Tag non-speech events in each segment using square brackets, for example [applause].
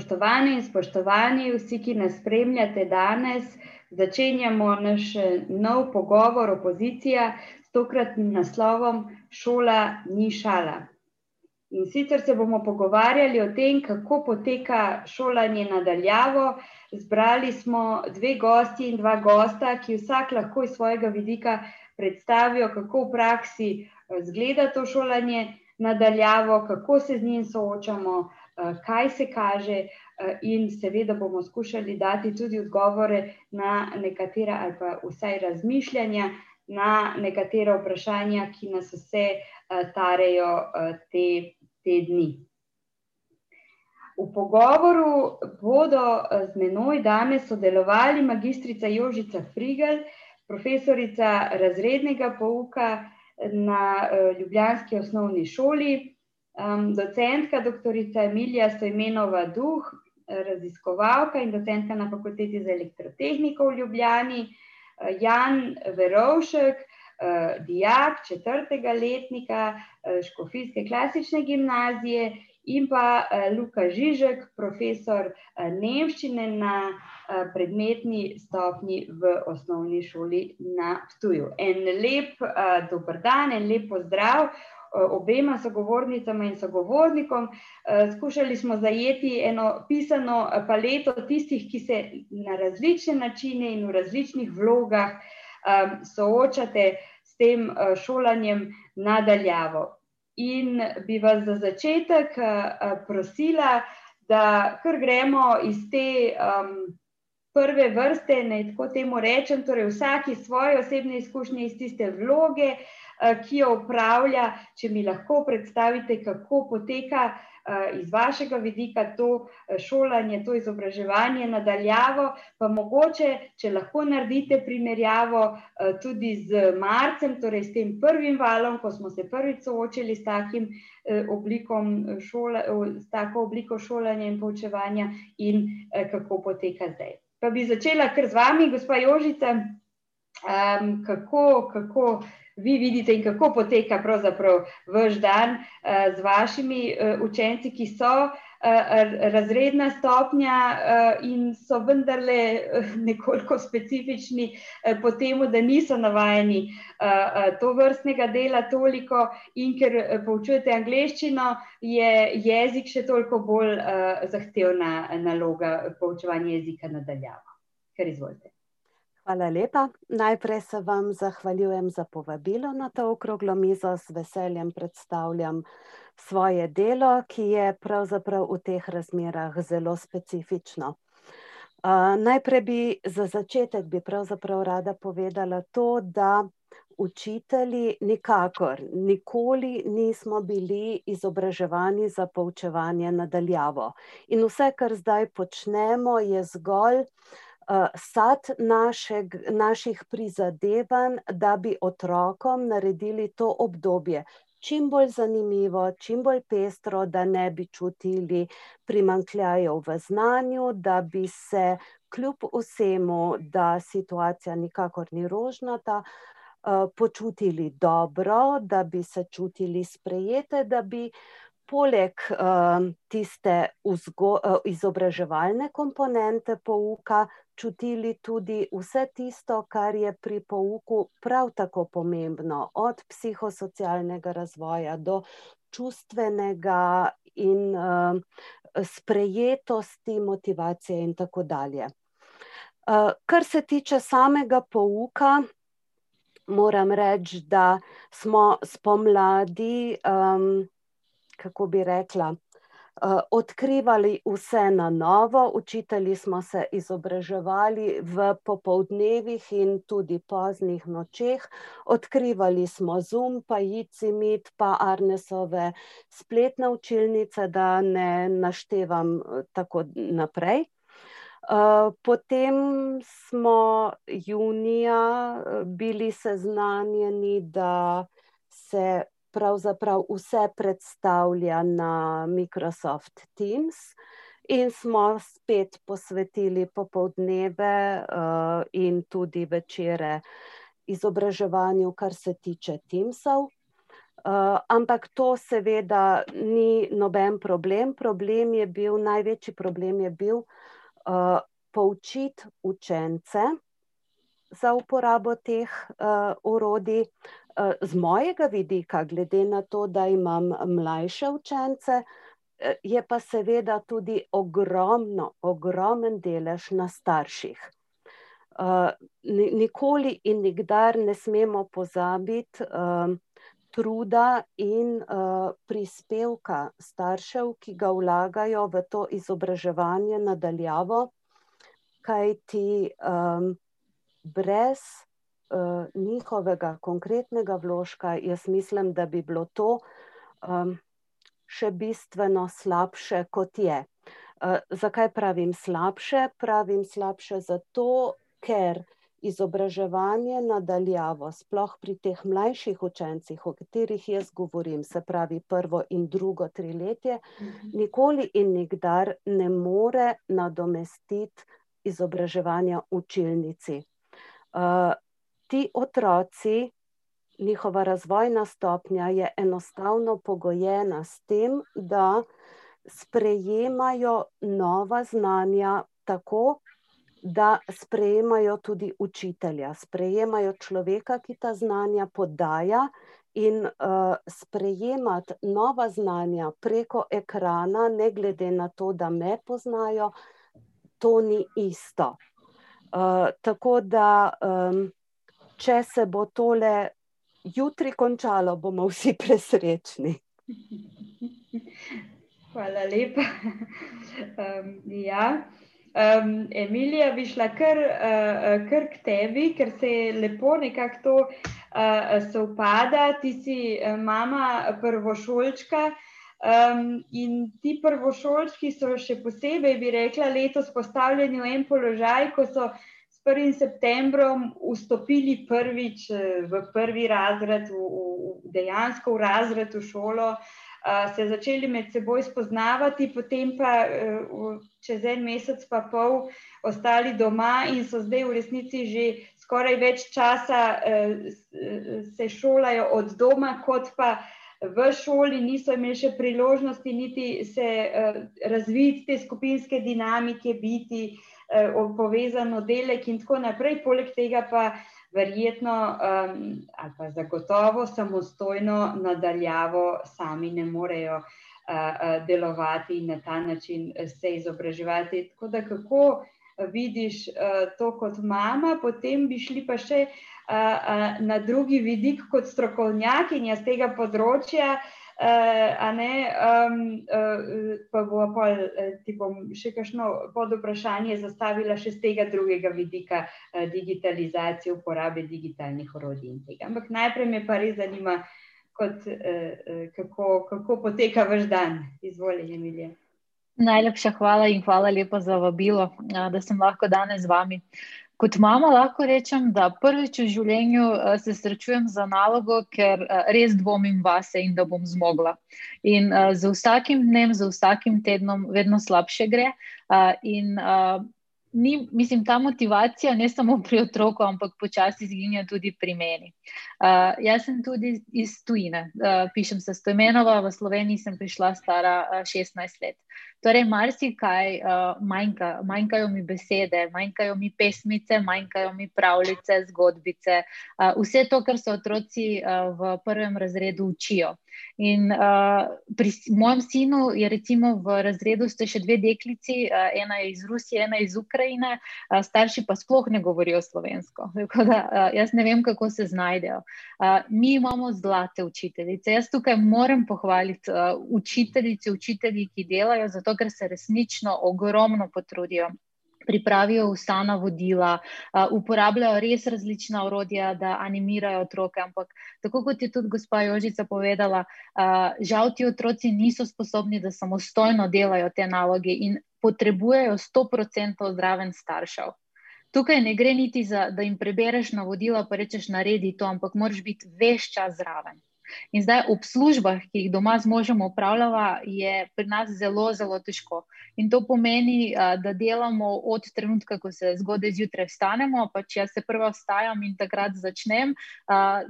Spoštovani in spoštovani, vsi, ki nas spremljate danes, začenjamo naš nov pogovor opozicija s tokratnim naslovom Šola ni šala. In sicer se bomo pogovarjali o tem, kako poteka šolanje na daljavo. Zbrali smo dve gostji in dva gosta, ki vsak lahko iz svojega vidika predstavijo, kako v praksi izgleda to šolanje na daljavo, kako se z njim soočamo, Eh, kaj se kaže, eh, in seveda bomo skušali dati tudi odgovore na nekatera, ali pa vsaj razmišljanja na nekatera vprašanja, ki nas vse eh, tarejo te, te dni. V pogovoru bodo z menoj danes sodelovali magistrica Jožica Frigel, profesorica razrednega pouka na Ljubljanski osnovni šoli, Um, docentka, doktorica Emilija Sojmenova Duh, raziskovalka in docentka na fakulteti za elektrotehniko v Ljubljani, uh, Jan Verovšek, uh, dijak četrtega letnika uh, Škofijske klasične gimnazije in pa uh, Luka Žižek, profesor uh, nemščine na uh, predmetni stopni v osnovni šoli na Ptuju. En lep uh, dober dan, en lep pozdrav. Eh, obema sogovornicama in sogovornikom. Eh, skušali smo zajeti eno pisano paleto tistih, ki se na različne načine in v različnih vlogah eh, soočate s tem šolanjem nadaljavo. In bi vas za začetek prosila, da kar gremo iz te um, prve vrste, naj tako temu rečem, torej vsaki svoje osebne izkušnje iz tiste vloge, Eh, ki jo upravlja, če mi lahko predstavite, kako poteka eh, iz vašega vidika to eh, šolanje, to izobraževanje nadaljavo, pa mogoče, če lahko naredite primerjavo tudi z marcem, torej s tem prvim valom, ko smo se prvič soočili s takim oblikom šola, s tako obliko šolanja in poučevanja in kako poteka zdaj. Pa bi začela kar z vami, gospa Jožica, um, kako, kako vi vidite in kako poteka pravzaprav vaš dan uh, z vašimi uh, učenci, ki so uh, razredna stopnja in so vendarle nekoliko specifični po temu, da niso navajeni to vrstnega dela toliko in ker poučujete angliščino, je jezik še toliko bolj zahtevna naloga poučevanja jezika nadaljava. Ker izvolite. Hvala lepa. Najprej se vam zahvaljujem za povabilo na to okroglo mizo. Z veseljem predstavljam svoje delo, ki je pravzaprav v teh razmerah zelo specifično. Uh, najprej bi za začetek bi pravzaprav rada povedala to, da učitelji nikakor, nikoli nismo bili izobraževani za poučevanje nadaljavo. In vse, kar zdaj počnemo, je zgolj uh, sad našeg, naših prizadevanj, da bi otrokom naredili to obdobje čim bolj zanimivo, čim bolj pestro, da ne bi čutili primankljajev v znanju, da bi se kljub vsemu, da situacija nikakor ni rožnata, počutili dobro, da bi se čutili sprejete, da bi poleg tiste vzgo, izobraževalne komponente pouka čutili tudi vse tisto, kar je pri pouku prav tako pomembno, od psihosocialnega razvoja do čustvenega in uh, sprejetosti, motivacije in tako dalje. Uh, kar se tiče samega pouka, moram reči, da smo spomladi, um, kako bi rekla, Eh, odkrivali vse na novo, učitelji smo se izobraževali v popoldnevih in tudi poznih nočeh, odkrivali smo Zoom, pa Jicimit, pa Arnesove spletne učilnice, da ne naštevam eh, tako naprej. Eh, potem smo junija bili seznanjeni, da se pravzaprav vse predstavlja na Microsoft Teams. In smo spet posvetili popoldneve uh, in tudi večere izobraževanju, kar se tiče Teamsov. Uh, ampak to seveda ni noben problem. Problem je bil, največji problem je bil uh, poučiti učence za uporabo teh uh, orodij. Uh, z mojega vidika, glede na to, da imam mlajše učence, je pa seveda tudi ogromno, ogromen delež na starših. Uh, nikoli in nikdar ne smemo pozabiti, truda in prispevka staršev, ki ga vlagajo v to izobraževanje nadaljavo, kajti um, brez uh, njihovega konkretnega vložka, jaz mislim, da bi bilo to um, še bistveno slabše, kot je. Uh, zakaj pravim slabše? Pravim slabše zato, ker izobraževanje nadaljavo, sploh pri teh mlajših učencih, o katerih jaz govorim, se pravi prvo in drugo triletje, mhm. nikoli in nikdar ne more nadomestiti izobraževanja učilnici. Uh, ti otroci, njihova razvojna stopnja je enostavno pogojena s tem, da sprejemajo nova znanja tako, da sprejemajo tudi učitelja, sprejemajo človeka, ki ta znanja podaja, in uh, sprejemati nova znanja preko ekrana, ne glede na to, da me poznajo, to ni isto. Uh, tako da, um, če se bo tole jutri končalo, bomo vsi [laughs] presrečni. Hvala lepa. Um, ja. Um, Emilija, bi šla kar, uh, kar k tebi, ker se je lepo nekako to uh, sovpada. Ti si uh, mama prvošolčka um, in ti prvošolčki so še posebej, bi rekla, letos postavljeni v en položaj, ko so 1. septembrom vstopili prvič v prvi razred, v, v, dejansko v razred v šolo. Uh, se začeli med seboj spoznavati, potem pa čez en mesec, pa pol, ostali doma in so zdaj v resnici že skoraj več časa se šolajo od doma, kot pa v šoli, niso imeli še priložnosti niti se razviti te skupinske dinamike, biti povezan oddelek in tako naprej. Poleg tega pa verjetno um, ali pa zagotovo samostojno nadaljavo sami ne morejo uh, uh, delovati in na ta način se izobraževati. Tako da kako vidiš uh, to kot mama, potem bi šli pa še uh, uh, na drugi vidik kot strokovnjakinja z tega področja, uh, ne, um, uh, pa bo pa uh, ti bom še kakšno pod vprašanje zastavila še z tega drugega vidika uh, digitalizacije, uporabe digitalnih orodij in tega. Ampak najprej me pa res zanima, kot, uh, kako, kako poteka vaš dan. Izvolite, Emilija. Najlepša hvala in hvala lepa za vabilo, da sem lahko danes z vami. Kot mama lahko rečem, da prvič v življenju uh, se srečujem z nalogo, ker uh, res dvomim vase in da bom zmogla. In uh, z vsakim dnem, z vsakim tednom, vedno slabše gre. Uh, in uh, ni, mislim, ta motivacija ne samo pri otroku, ampak počasi izginja tudi pri meni. Uh, jaz sem tudi iz tujine, uh, pišem se Stojmenova, v Sloveniji sem prišla stara uh, 16 let. Torej, marsikaj uh, manjka, manjkajo mi besede, manjkajo mi pesmice, manjkajo mi pravljice, zgodbice, uh, vse to, kar se otroci uh, v prvem razredu učijo. In uh, pri mojem sinu je recimo v razredu ste še dve deklici, uh, ena je iz Rusije, ena iz Ukrajine, uh, starši pa sploh ne govorijo slovensko. Da, uh, jaz ne vem, kako se znajdejo. Uh, mi imamo zlate učiteljice. Jaz tukaj moram pohvaliti uh, učiteljice, učitelji, ki delajo. Zato ker se resnično ogromno potrudijo. Pripravijo vsa navodila, uporabljajo res različna orodja, da animirajo otroke. Ampak, tako kot je tudi gospa Jožica povedala, žal ti otroci niso sposobni, da samostojno delajo te naloge in potrebujejo 100% zdraven staršev. Tukaj ne gre niti za, da jim prebereš navodila, pa rečeš, naredi to, ampak moraš biti veš čas zraven. In zdaj ob službah, ki jih doma z možem upravljava, je pri nas zelo, zelo težko. In to pomeni, da delamo od trenutka, ko se zgodaj zjutraj vstanemo, pa če jaz se prva vstajam in takrat začnem,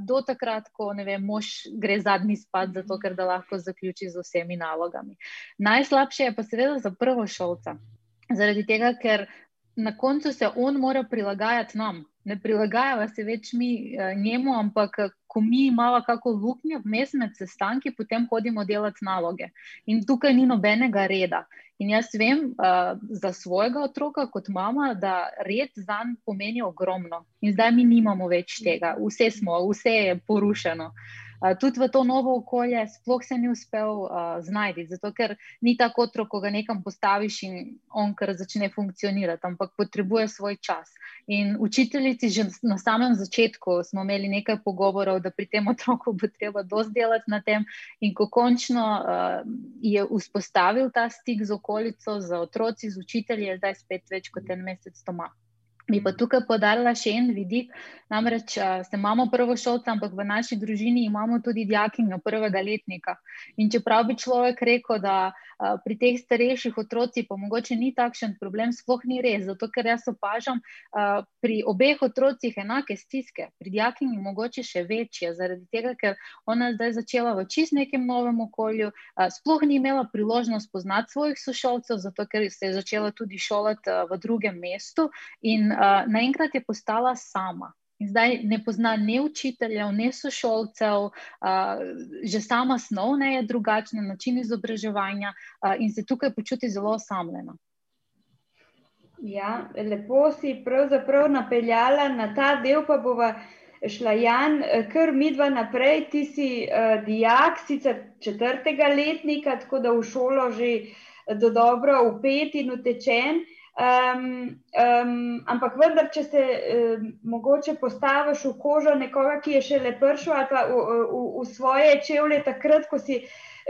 do takrat, ko ne vem, mož gre zadnji spat, zato ker da lahko zaključi z vsemi nalogami. Najslabše je pa seveda za prvo šolca. Zaradi tega, ker na koncu se on mora prilagajati nam. Ne prilagajamo se več mi uh, njemu, ampak ko mi imamo kako luknjo vmes med sestanki, potem hodimo delati naloge. In tukaj ni nobenega reda. In jaz vem uh, za svojega otroka, kot mama, da red za njega pomeni ogromno. In zdaj mi nimamo več tega, vse smo, vse je porušeno. Uh, tudi v to novo okolje, sploh se ni uspel uh, znajti, zato ker ni tako otrok, ko ga nekam postaviš in on kar začne funkcionirati, ampak potrebuje svoj čas. In učiteljici že na samem začetku smo imeli nekaj pogovorov, da pri tem otroku bo treba dosti delati na tem, in ko končno uh, je vzpostavil ta stik z okolico, z otroci, z učitelji, je zdaj spet več kot en mesec doma. Bi pa tukaj podarila še en vidik, namreč se imamo prvo šolca, ampak v naši družini imamo tudi dijakinjo prvega letnika. In čeprav bi človek rekel, da pri teh starejših otrocih pa mogoče ni takšen problem, sploh ni res, zato ker jaz opažam pri obeh otrocih enake stiske, pri dijakinji mogoče še večje, zaradi tega, ker ona zdaj začela v čist nekem novem okolju, sploh ni imela priložnost poznati svojih sošolcev, zato ker se je začela tudi šolati v drugem mestu in uh, naenkrat je postala sama. In zdaj ne pozna ne učiteljev, ne sošolcev, uh, že sama snov ne je drugačna, način izobraževanja uh, in se tukaj počuti zelo osamljena. Ja, lepo si pravzaprav napeljala na ta del, pa bova šla Jan, kar midva naprej. Ti si uh, dijak, sicer četrtega letnika, tako da v šolo že do dobro upet in utečen. Uh, Um, um, ampak vendar, če se um, mogoče postaviš v kožo nekoga, ki je šele prišel ali pa v, v, v svoje čevlje, takrat, ko si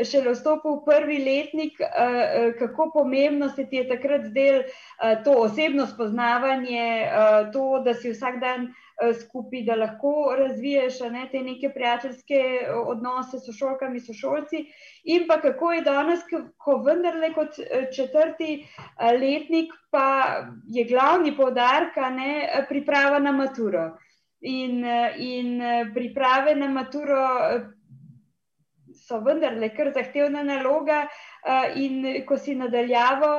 šele vstopil v prvi letnik, uh, kako pomembno se ti je takrat zdelo uh, to osebno spoznavanje, uh, to, da si vsak dan. Eh, skupaj, da lahko razviješ ne, te neke prijateljske eh, odnose s šolkami, s šolci. In pa kako je danes, ko vendarle kot eh, četrti letnik, pa je glavni poudarek priprava na maturo. In, in priprave na maturo so vendarle kar zahtevna naloga, in ko si nadaljavo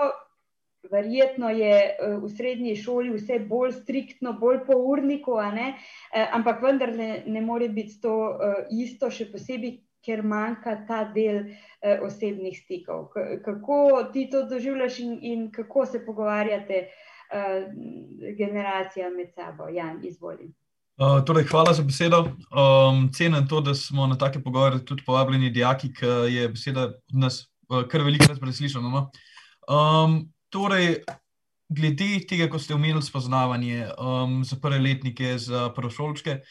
verjetno je eh, v srednji šoli vse bolj striktno, bolj po urniku, eh, ampak vendar ne, ne more biti to eh, isto, še posebej, ker manjka ta del osebnih stikov. Kako ti to doživljaš in, in kako se pogovarjate generacija med sabo? Jan, izvolim. Uh, torej, hvala za besedo. Um, cenim to, da smo na take pogovore tudi povabljeni dijaki, ki je beseda od nas uh, kar velikokrat preslišana. No? Um, Torej, glede tega, ko ste omenili spoznavanje um, za prve letnike, za prvošolčke,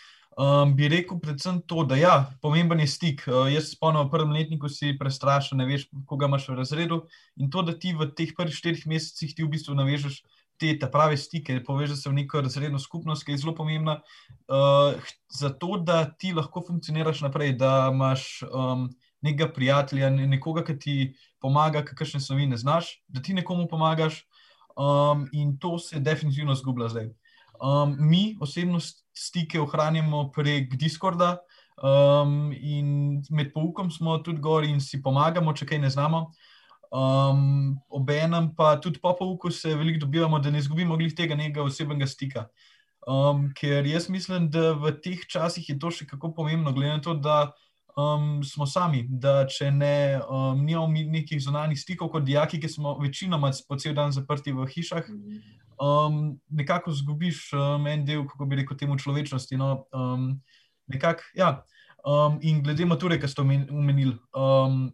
um, bi rekel predvsem to, da ja, pomemben je stik. Uh, jaz se spomnim, v prvem letniku si prestrašen, ne veš, koga imaš v razredu. In to, da ti v teh prvih štirih mesecih ti v bistvu navežeš te prave stike, povežeš se v neko razredno skupnost, ki je zelo pomembna, uh, zato da ti lahko funkcioniraš naprej, da imaš. Um, nekega prijatelja, nekoga, ki ti pomaga, kakšne snovi ne znaš, da ti nekomu pomagaš. Um, in to se definitivno zgublja zdaj. Um, mi osebno stike ohranjamo prek Discorda, um, in med poukom smo tudi gori in si pomagamo, če kaj ne znamo. Um, Obenem pa tudi po pouku se veliko dobivamo, da ne izgubimo glih tega nekega osebnega stika. Um, ker jaz mislim, da v teh časih je to še kako pomembno, glede na to, da um, smo sami, da če ne um, imamo nekih zunanjih stikov, kot dijaki, ki smo večinoma po cel dan zaprti v hišah, um, nekako zgubiš um, en del, kako bi rekel, temu človečnosti. No, um, nekak, ja. um, in glede mature, ki ste omenili, um,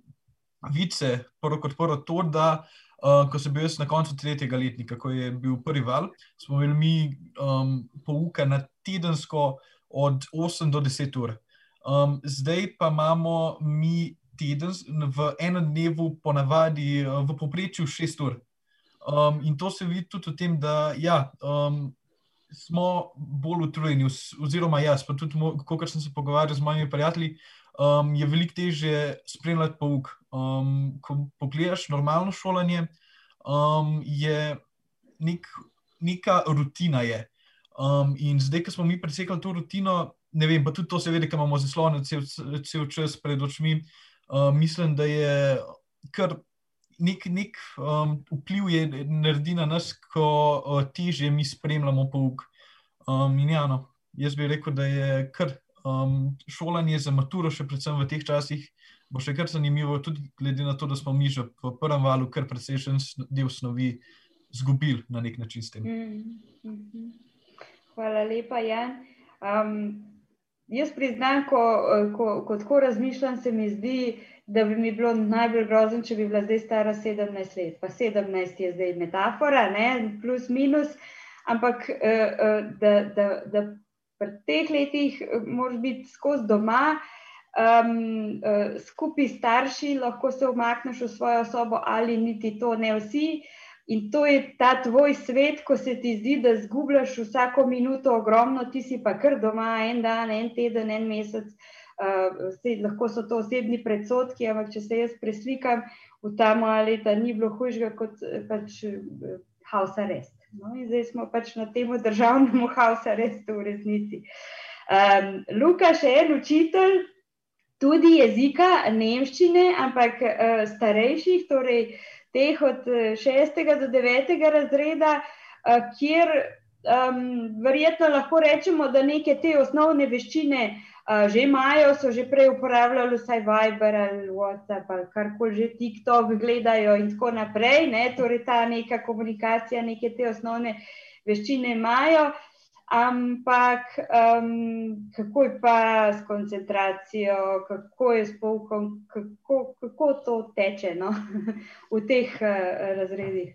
vice, prvo kot prvo, to, da. Uh, ko sem bil na koncu tretjega letnika, ko je bil prvi val, smo imeli mi um, pouka na tedensko od 8 do 10 ur. Um, zdaj pa imamo mi teden v enem dnevu, ponavadi uh, v povprečju 6 ur. Um, in to se vidi tudi v tem, da ja, um, smo bolj utrujeni, oziroma jaz, pa tudi, kot sem se pogovarjal z mojimi prijatelji, um, je veliko težje spremljati pouk. Um, ko pogledaš normalno šolanje, um, je nek, neka rutina. Je. Um, in zdaj, ko smo mi presekali to rutino, ne vem, pa tudi to, seveda, ki imamo zaslone cel, cel čas pred očmi, um, mislim, da je kar nek, nek um, vpliv je naredi na nas, ko uh, teže mi spremljamo pouk. Um, in ja, no, jaz bi rekel, da je kar um, šolanje za maturo, še predvsem v teh časih, bo še kar zanimivo, tudi glede na to, da smo mi že v prvem valu kar precejšen del snovi izgubili na nek način s tem. Mm -hmm. Hvala lepa, Jan. Um, jaz priznam, ko, ko, ko tako razmišljam, se mi zdi, da bi mi bilo najbolj grozno, če bi bila zdaj stara 17 let. Pa 17 je zdaj metafora, ne? plus minus. Ampak uh, uh, da, da, da pri teh letih eh, moraš biti skozi doma, um, uh, skupaj s starši, lahko se umakneš v svojo sobo, ali niti to ne vsi. In to je ta tvoj svet, ko se ti zdi, da zgubljaš vsako minuto ogromno, ti si pa kar doma en dan, en teden, en mesec. Uh, vse, lahko so to osebni predsotki, ampak če se jaz preslikam v ta moja leta, ni bilo hujšega kot pač, uh, house arrest. No, in zdaj smo pač na tem državnem [laughs] haosu, res v resnici. Um, Luka, še en učitelj, tudi jezika, nemščine, ampak uh, starejših, torej teh od eh, šestega do devetega razreda, uh, kjer um, verjetno lahko rečemo, da neke te osnovne veščine uh, že imajo, so že prej uporabljali vsaj Viber ali WhatsApp ali karkoli že TikTok gledajo in tako naprej. Ne? Torej ta neka komunikacija, neke te osnovne veščine imajo. Ampak um, kako je pa s koncentracijo, kako je s poukom, kako, kako to teče no? [laughs] v teh uh, razredih?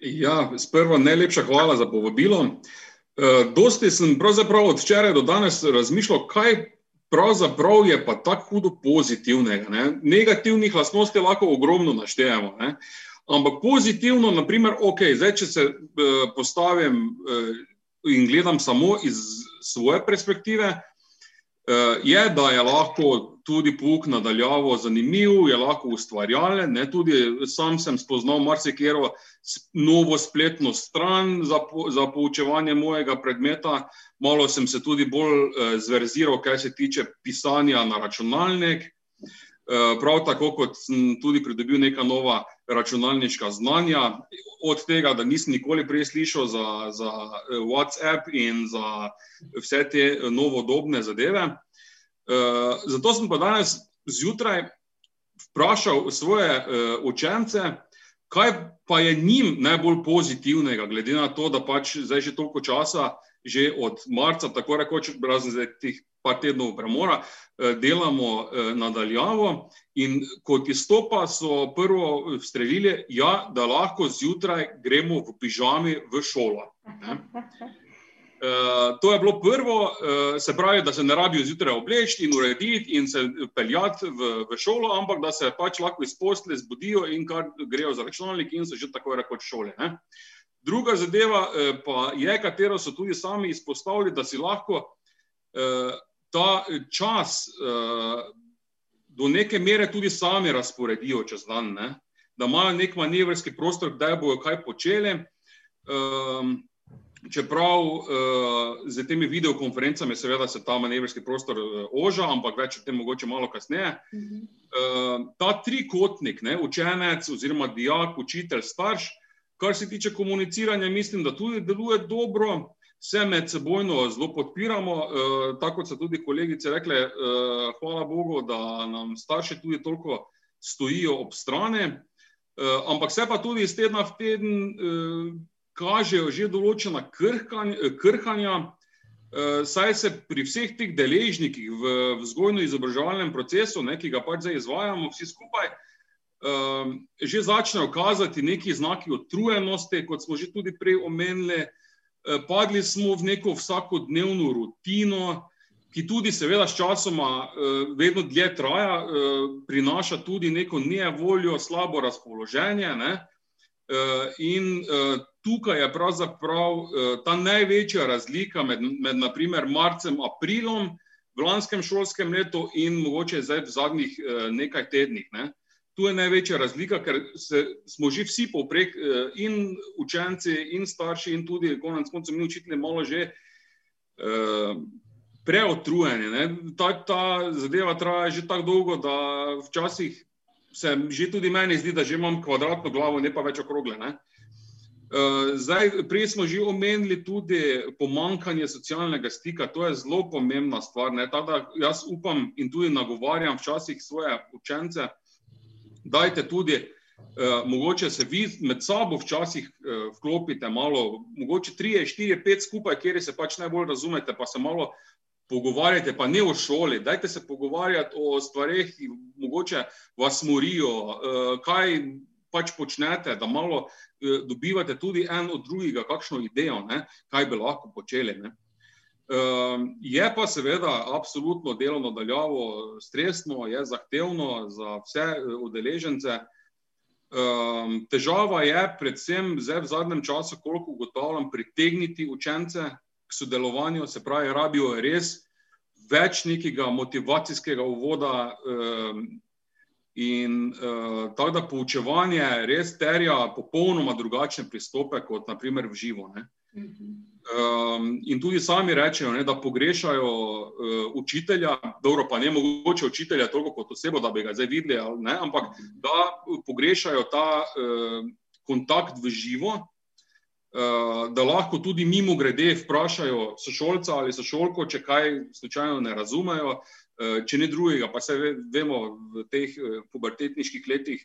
Ja, sprva najlepša hvala za povabilo. Uh, dosti sem pravzaprav od včeraj do danes razmišljal, kaj pravzaprav je pa tako hudo pozitivnega. Ne? Negativnih lastnosti lahko ogromno naštejemo. Ne? Ampak pozitivno, naprimer, ok, zdaj, če se uh, postavim uh, in gledam samo iz svoje perspektive, uh, je, da je lahko tudi pouk nadaljavo zanimiv, je lahko ustvarjalen. Tudi sam sem spoznal marsikero novo spletno stran za, po, za poučevanje mojega predmeta. Malo sem se tudi bolj eh, zverziral, kar se tiče pisanja na računalnik. Eh, prav tako, kot sem tudi pridobil neka nova računalniška znanja, od tega, da nisem nikoli prej slišal za, za eh, WhatsApp in za vse te novodobne zadeve. Uh, zato sem pa danes zjutraj vprašal svoje učence, kaj pa je njim najbolj pozitivnega, glede na to, da pač zdaj že toliko časa, že od marca, tako rekoč, razen zdaj teh par tednov premora, uh, delamo uh, nadaljavo. In kot izstopa so prvo streljili, ja, da lahko zjutraj gremo v pižami v šolo. Ne? Uh, [laughs] to je bilo prvo, uh, se pravi, da se ne rabijo zjutraj obleči in urediti in se peljati v, v šolo, ampak da se pač lahko iz posle zbudijo in kar grejo za računalnik in so že tako rekoč šole. Ne? Druga zadeva uh, pa je, katero so tudi sami izpostavili, da si lahko uh, ta čas uh, do neke mere tudi sami razporedijo čez dan, ne? da imajo nek manevrski prostor, kdaj bojo kaj počeli. Um, Čeprav uh, z temi videokonferencami, seveda, se ta manevrski prostor oža, ampak več o tem mogoče malo kasneje. Uh, ta trikotnik, ne, učenec, oziroma dijak, učitelj, starš, kar se tiče komuniciranja, mislim, da tudi deluje dobro, vse med sebojno zelo podpiramo. Uh, tako kot so tudi kolegice rekle, uh, hvala Bogu, da nam starši tudi toliko stojijo ob strani. Uh, ampak se pa tudi iz tedna v teden. Uh, kažejo že določena krhanja, eh, saj se pri vseh teh deležnikih v vzgojno-izobraževalnem procesu, ne, ki ga pač zdaj izvajamo vsi skupaj, eh, že začnejo kazati neki znaki utrujenosti, kot smo že tudi prej omenili. Eh, padli smo v neko vsakodnevno rutino, ki tudi, seveda, s časoma vedno dlje traja, prinaša tudi neko nevoljo, slabo razpoloženje. Ne? In tukaj je pravzaprav ta največja razlika med, med naprimer marcem in aprilom v lanskem šolskem letu in mogoče zdaj v zadnjih nekaj tednih. Ne. Tu je največja razlika, ker se, smo že vsi povprek, in učenci, in starši, in tudi konec koncev mi učitelji malo že preotrujeni. Ta, ta zadeva traja že tako dolgo, da včasih se že tudi meni zdi, da že imam kvadratno glavo, ne pa več okrogle. Ne? Zdaj, prej smo že omenili tudi pomankanje socialnega stika, to je zelo pomembna stvar. Tada, jaz upam in tudi nagovarjam včasih svoje učence, dajte tudi, eh, mogoče se vi med sabo včasih eh, vklopite malo, mogoče trije, štirje, pet skupaj, kjer se pač najbolj razumete, pa se malo pogovarjate, pa ne o šoli, dajte se pogovarjati o stvareh, ki mogoče vas morijo, eh, kaj pač počnete, da malo eh, dobivate tudi en od drugega kakšno idejo, ne, kaj bi lahko počeli. Ne. Ehm, je pa seveda absolutno delo nadaljavo stresno, je zahtevno za vse eh, udeležence. Ehm, težava je predvsem v zadnjem času, koliko ugotavljam, pritegniti učence k sodelovanju, se pravi, rabijo res več nekega motivacijskega uvoda ehm, in uh, tako da poučevanje res terja popolnoma drugačne pristope kot naprimer v živo. Um, in tudi sami rečejo, ne, da pogrešajo uh, učitelja, dobro pa ne mogoče učitelja toliko kot osebo, da bi ga zdaj videli, ne, ampak da pogrešajo ta uh, kontakt v živo, Eh, da lahko tudi mimo grede vprašajo sošolca ali sošolko, če kaj slučajno ne razumejo, eh, če ne drugega, pa se vemo v teh eh, pubertetniških letih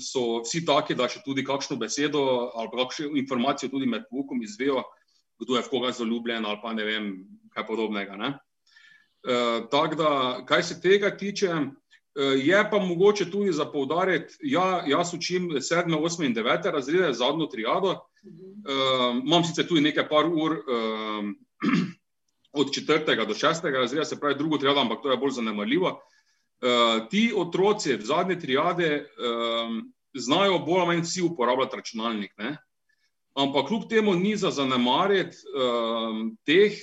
so vsi taki, da še tudi kakšno besedo ali kakšno informacijo tudi med poukom izvejo, kdo je v koga zaljubljen ali pa ne vem kaj podobnega. Ne? Tako da, kaj se tega tiče, Eh, je pa mogoče tudi za poudariti, ja, jaz učim 7, 8 in 9 razrede, zadnjo triado. Uh, imam sicer tudi nekaj par ur uh, [clears throat] od 4. do 6. razreda, se pravi drugo triado, ampak to je bolj zanemarljivo. Uh, ti otroci v zadnje triade uh, znajo bolj ali manj vsi uporabljati računalnik. Ne? Ampak kljub temu ni za zanemariti uh, teh,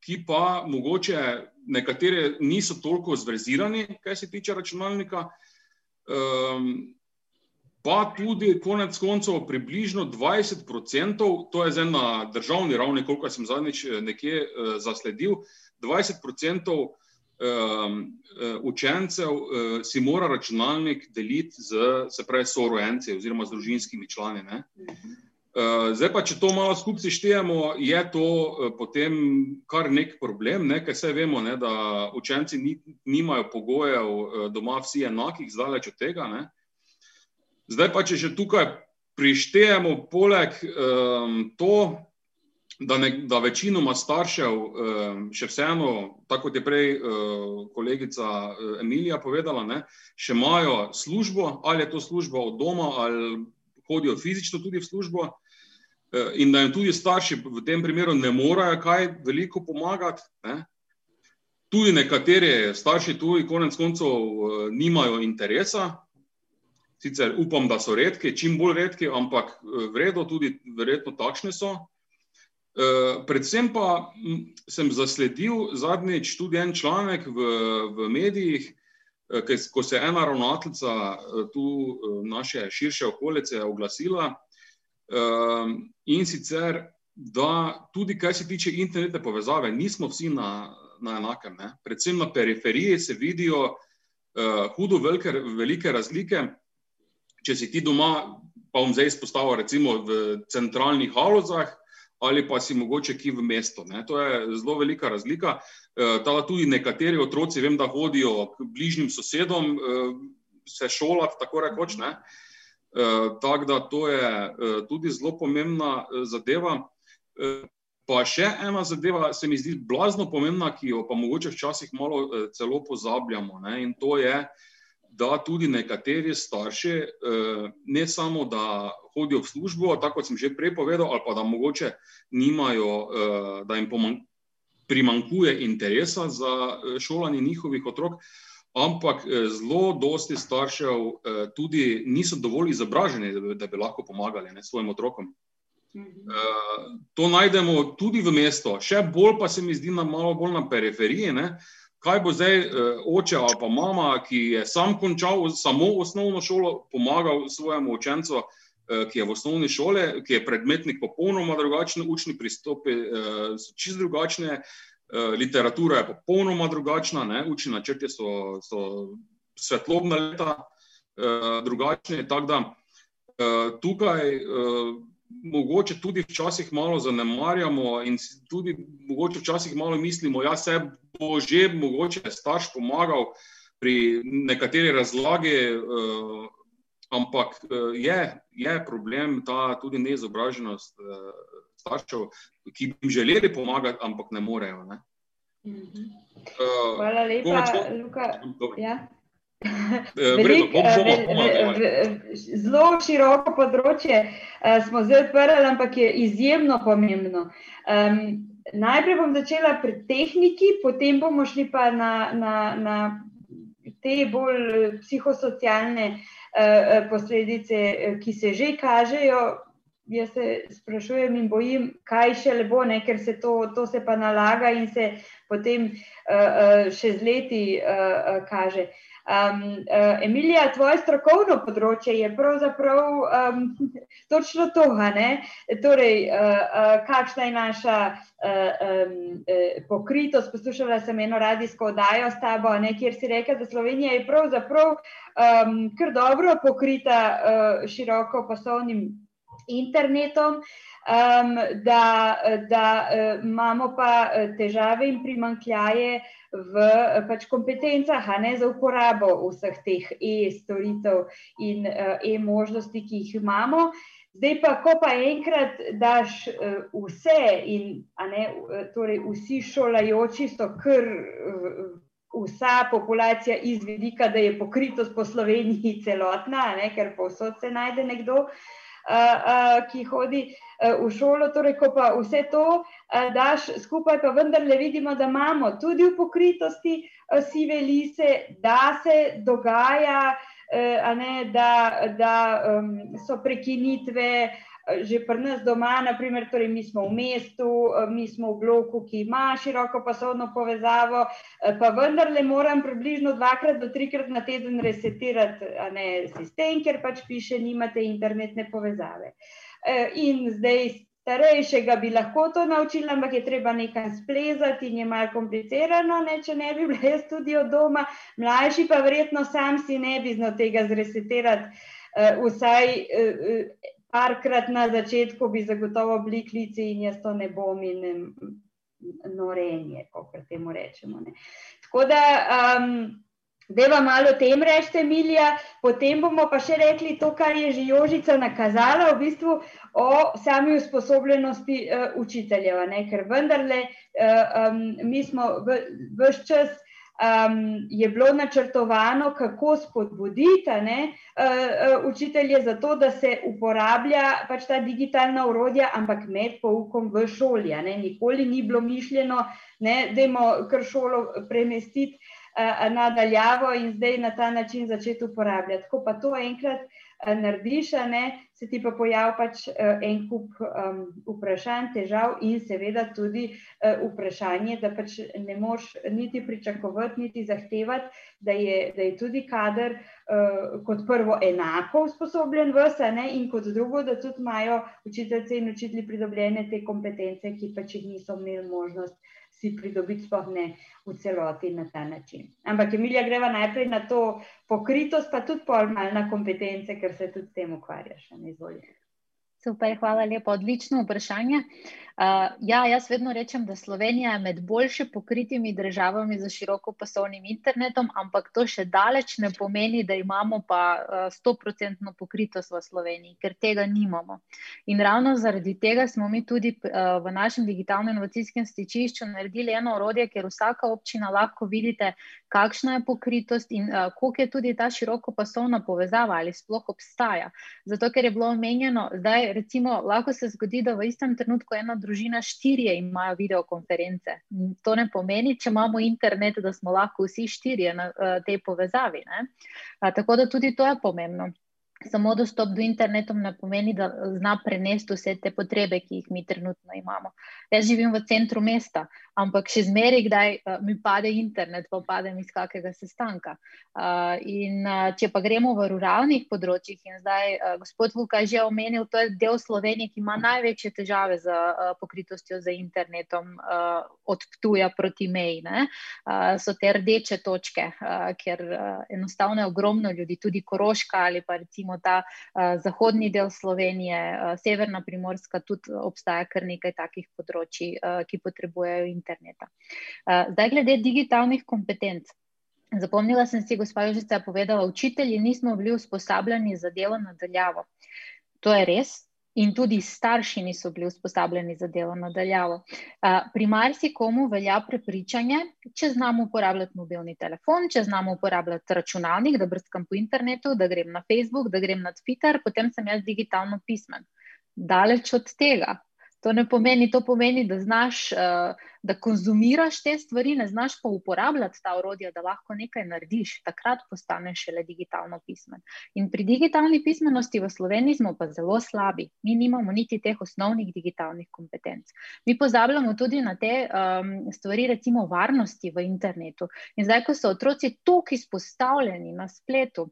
ki pa mogoče nekatere niso toliko zvezirani, kar se tiče računalnika. Um, pa tudi, konec koncev, približno 20%, to je zdaj na državni ravni, koliko sem zadnjič eh, nekje uh, zasledil, 20% um, učencev uh, si mora računalnik deliti z, se pravi, sorojenci oziroma z družinskimi člani. Ne? Eh, zdaj pa, če to malo skupaj seštejemo, je to potem kar nek problem, ne? ker vse vemo, ne, da učenci ni, nimajo pogojev doma vsi enakih, zdaleč od tega. Ne? Zdaj pa, če že tukaj prištejemo poleg um, to, da, ne, da večinoma staršev um, še vseeno, tako kot je prej uh, kolegica Emilija povedala, ne, še imajo službo, ali je to služba od doma ali hodijo fizično tudi v službo, eh, in da jim tudi starši v tem primeru ne morejo kaj veliko pomagati. Ne. Tudi nekateri starši, tudi konec koncev, eh, nimajo interesa. Sicer upam, da so redki, čim bolj redki, ampak eh, vredno, tudi verjetno takšne so. Predvsem pa sem zasledil zadnjič tudi en članek v, v medijih, Eh, ko se je ena ravnateljica eh, tu eh, naše širše okolice oglasila in sicer, da tudi kar se tiče internetne povezave, nismo vsi na, na enakem. Ne? Predvsem na periferiji se vidijo hudo velike, velike razlike. Če si ti doma, pa bom zdaj izpostavil recimo v centralnih halozah, ali pa si mogoče ki v mestu. To je zelo velika razlika. E, tudi nekateri otroci, vem, da hodijo k bližnjim sosedom, e, se šolati, tako rekoč. E, tako da to je tudi zelo pomembna zadeva. Pa še ena zadeva se mi zdi blazno pomembna, ki jo pa mogoče včasih malo celo pozabljamo. Ne? In to je, da tudi nekateri starši ne samo, da hodijo v službo, tako kot sem že prej povedal, ali pa da mogoče nimajo, uh, da jim primankuje interesa za eh, šolanje njihovih otrok, ampak eh, zelo dosti staršev uh, tudi niso dovolj izobraženi, da bi, da bi lahko pomagali ne, svojim otrokom. Uh, to najdemo tudi v mestu, še bolj pa se mi zdi na malo bolj na periferiji. Ne? Kaj bo zdaj uh, oče ali pa mama, ki je sam končal samo osnovno šolo, pomagal svojemu učencu, uh, ki je v osnovni šoli, ki je predmetnik popolnoma drugačen, učni pristopi uh, so čist drugačne, literatura je popolnoma drugačna, ne? učni načrti so, so svetlobna leta drugačne. Tako da tukaj. Mogoče tudi včasih malo zanemarjamo in tudi mogoče včasih malo mislimo, da ja, se bo že mogoče starš pomagal pri nekateri razlagi, uh, ampak uh, je, je problem ta tudi neizobraženost uh, staršev, ki bi jim želeli pomagati, ampak ne morejo. Ne? Uh, Hvala lepa, Luka. Ja. Eh, Velik, eh, zelo široko področje eh, smo zdaj odprli, ampak je izjemno pomembno. Um, najprej bom začela pri tehniki, potem bomo šli pa na, na, na te bolj psihosocialne uh, posledice, ki se že kažejo. Jaz se sprašujem in bojim, kaj še le bo, ne? ker se to, to se pa nalaga in se potem uh, uh, še z leti uh, uh, kaže. Uh, Um, uh, Emilija, tvoje strokovno področje je pravzaprav um, točno to. Torej, uh, uh, kakšna je naša uh, um, uh, pokritost? Poslušala sem eno radijsko oddajo s tabo, ne, kjer si rekel, da Slovenija je pravzaprav um, kar dobro pokrita uh, široko poslovnim internetom. Um, da, da uh, imamo pa težave in primankljaje uh, v pač kompetencah, a ne za uporabo vseh teh e-storitev in uh, e-možnosti, ki jih imamo. Zdaj pa, ko pa enkrat daš uh, vse in ne, uh, torej vsi šolajoči so kar. Uh, Vsa populacija izvedika, da je pokritost po Sloveniji [laughs] celotna, ne, ker povsod se najde nekdo, uh, ki hodi v šolo. Torej, ko pa vse to daš skupaj, pa vendarle vidimo, da imamo tudi v pokritosti sive lise, da se dogaja, ne, da, da so prekinitve že pri nas doma, naprimer, torej mi smo v mestu, eh, mi smo v bloku, ki ima široko pasovno povezavo, eh, pa vendarle moram približno dvakrat do trikrat na teden resetirati ne, sistem, ker pač piše, nimate internetne povezave. Eh, in zdaj starejšega bi lahko to naučila, ampak je treba nekaj splezati in je malo komplicirano, ne, če ne bi bila jaz tudi od doma, mlajši pa verjetno sam si ne bi znal tega zresetirati. Uh, vsaj uh, parkrat na začetku bi zagotovo bili klici in jaz to ne bom in ne, norenje, kot temu rečemo. Ne. Tako da, um, da vam malo o tem rečete, Emilija, potem bomo pa še rekli to, kar je že Jožica nakazala, v bistvu o sami usposobljenosti uh, učiteljev, ne, ker vendarle uh, um, mi smo v, vse čas um, je bilo načrtovano, kako spodbuditi ne, uh, uh, učitelje za to, da se uporablja pač ta digitalna urodja, ampak med poukom v šoli. Nikoli ni bilo mišljeno, da imamo kar šolo premestiti nadaljavo in zdaj na ta način začeti uporabljati. Ko pa to enkrat uh, narediš, ne, se ti pa pojavi pač uh, en kup um, vprašanj, težav in seveda tudi uh, vprašanje, da pač ne moš niti pričakovati, niti zahtevati, da je, da je tudi kader uh, kot prvo enako usposobljen vse in kot drugo, da tudi imajo učiteljce in učitelji pridobljene te kompetence, ki pač jih niso imeli možnost si pridobiti, sploh ne v celoti na ta način. Ampak, Emilija, greva najprej na to pokritost, pa tudi pol malo na kompetence, ker se tudi s tem ukvarjaš. Super, hvala lepa. Odlično vprašanje. Ja, jaz vedno rečem, da Slovenija je med boljše pokritimi državami za široko poslovnim internetom, ampak to še daleč ne pomeni, da imamo pa stoprocentno uh, pokritost v Sloveniji, ker tega nimamo. In ravno zaradi tega smo mi tudi uh, v našem digitalno-inovacijskem stičišču naredili eno orodje, ker vsaka občina lahko vidite, kakšna je pokritost in uh, koliko je tudi ta široko poslovna povezava ali sploh obstaja. Zato, ker je bilo omenjeno, recimo, lahko se zgodi, da v istem trenutku ena družina štirje imajo videokonference. To ne pomeni, če imamo internet, da smo lahko vsi štirje na uh, tej povezavi. Uh, tako da tudi to je pomembno. Samo dostop do interneta ne pomeni, da zna prenesti vse te potrebe, ki jih mi trenutno imamo. Jaz živim v centru mesta, ampak še zmeraj, kdaj uh, mi pade internet, pa padem iz kakega sestanka. Uh, in uh, če pa gremo v ruralnih področjih, in zdaj uh, gospod Vuka je že omenil, to je del Slovenije, ki ima največje težave z uh, pokritostjo z internetom, uh, od Ptuja proti meji. Uh, so te rdeče točke, uh, ker uh, enostavno je ogromno ljudi, tudi Koroška ali pa recimo recimo ta uh, zahodni del Slovenije, uh, severna primorska, tudi obstaja kar nekaj takih področji, uh, ki potrebujejo interneta. Uh, zdaj, glede digitalnih kompetenc. Zapomnila sem si, gospod Jožica je povedala, učitelji nismo bili usposabljeni za delo nadaljavo. To je res, in tudi starši niso bili usposabljeni za delo nadaljavo. Pri marsikomu velja prepričanje, če znamo uporabljati mobilni telefon, če znamo uporabljati računalnik, da brskam po internetu, da grem na Facebook, da grem na Twitter, potem sem jaz digitalno pismen. Daleč od tega. To ne pomeni, to pomeni, da znaš, uh, da konzumiraš te stvari, ne znaš pa uporabljati ta orodja, da lahko nekaj narediš. Takrat postaneš šele digitalno pismen. In pri digitalni pismenosti v Sloveniji smo pa zelo slabi. Mi nimamo niti teh osnovnih digitalnih kompetenc. Mi pozabljamo tudi na te um, stvari, recimo varnosti v internetu. In zdaj, ko so otroci toliko izpostavljeni na spletu,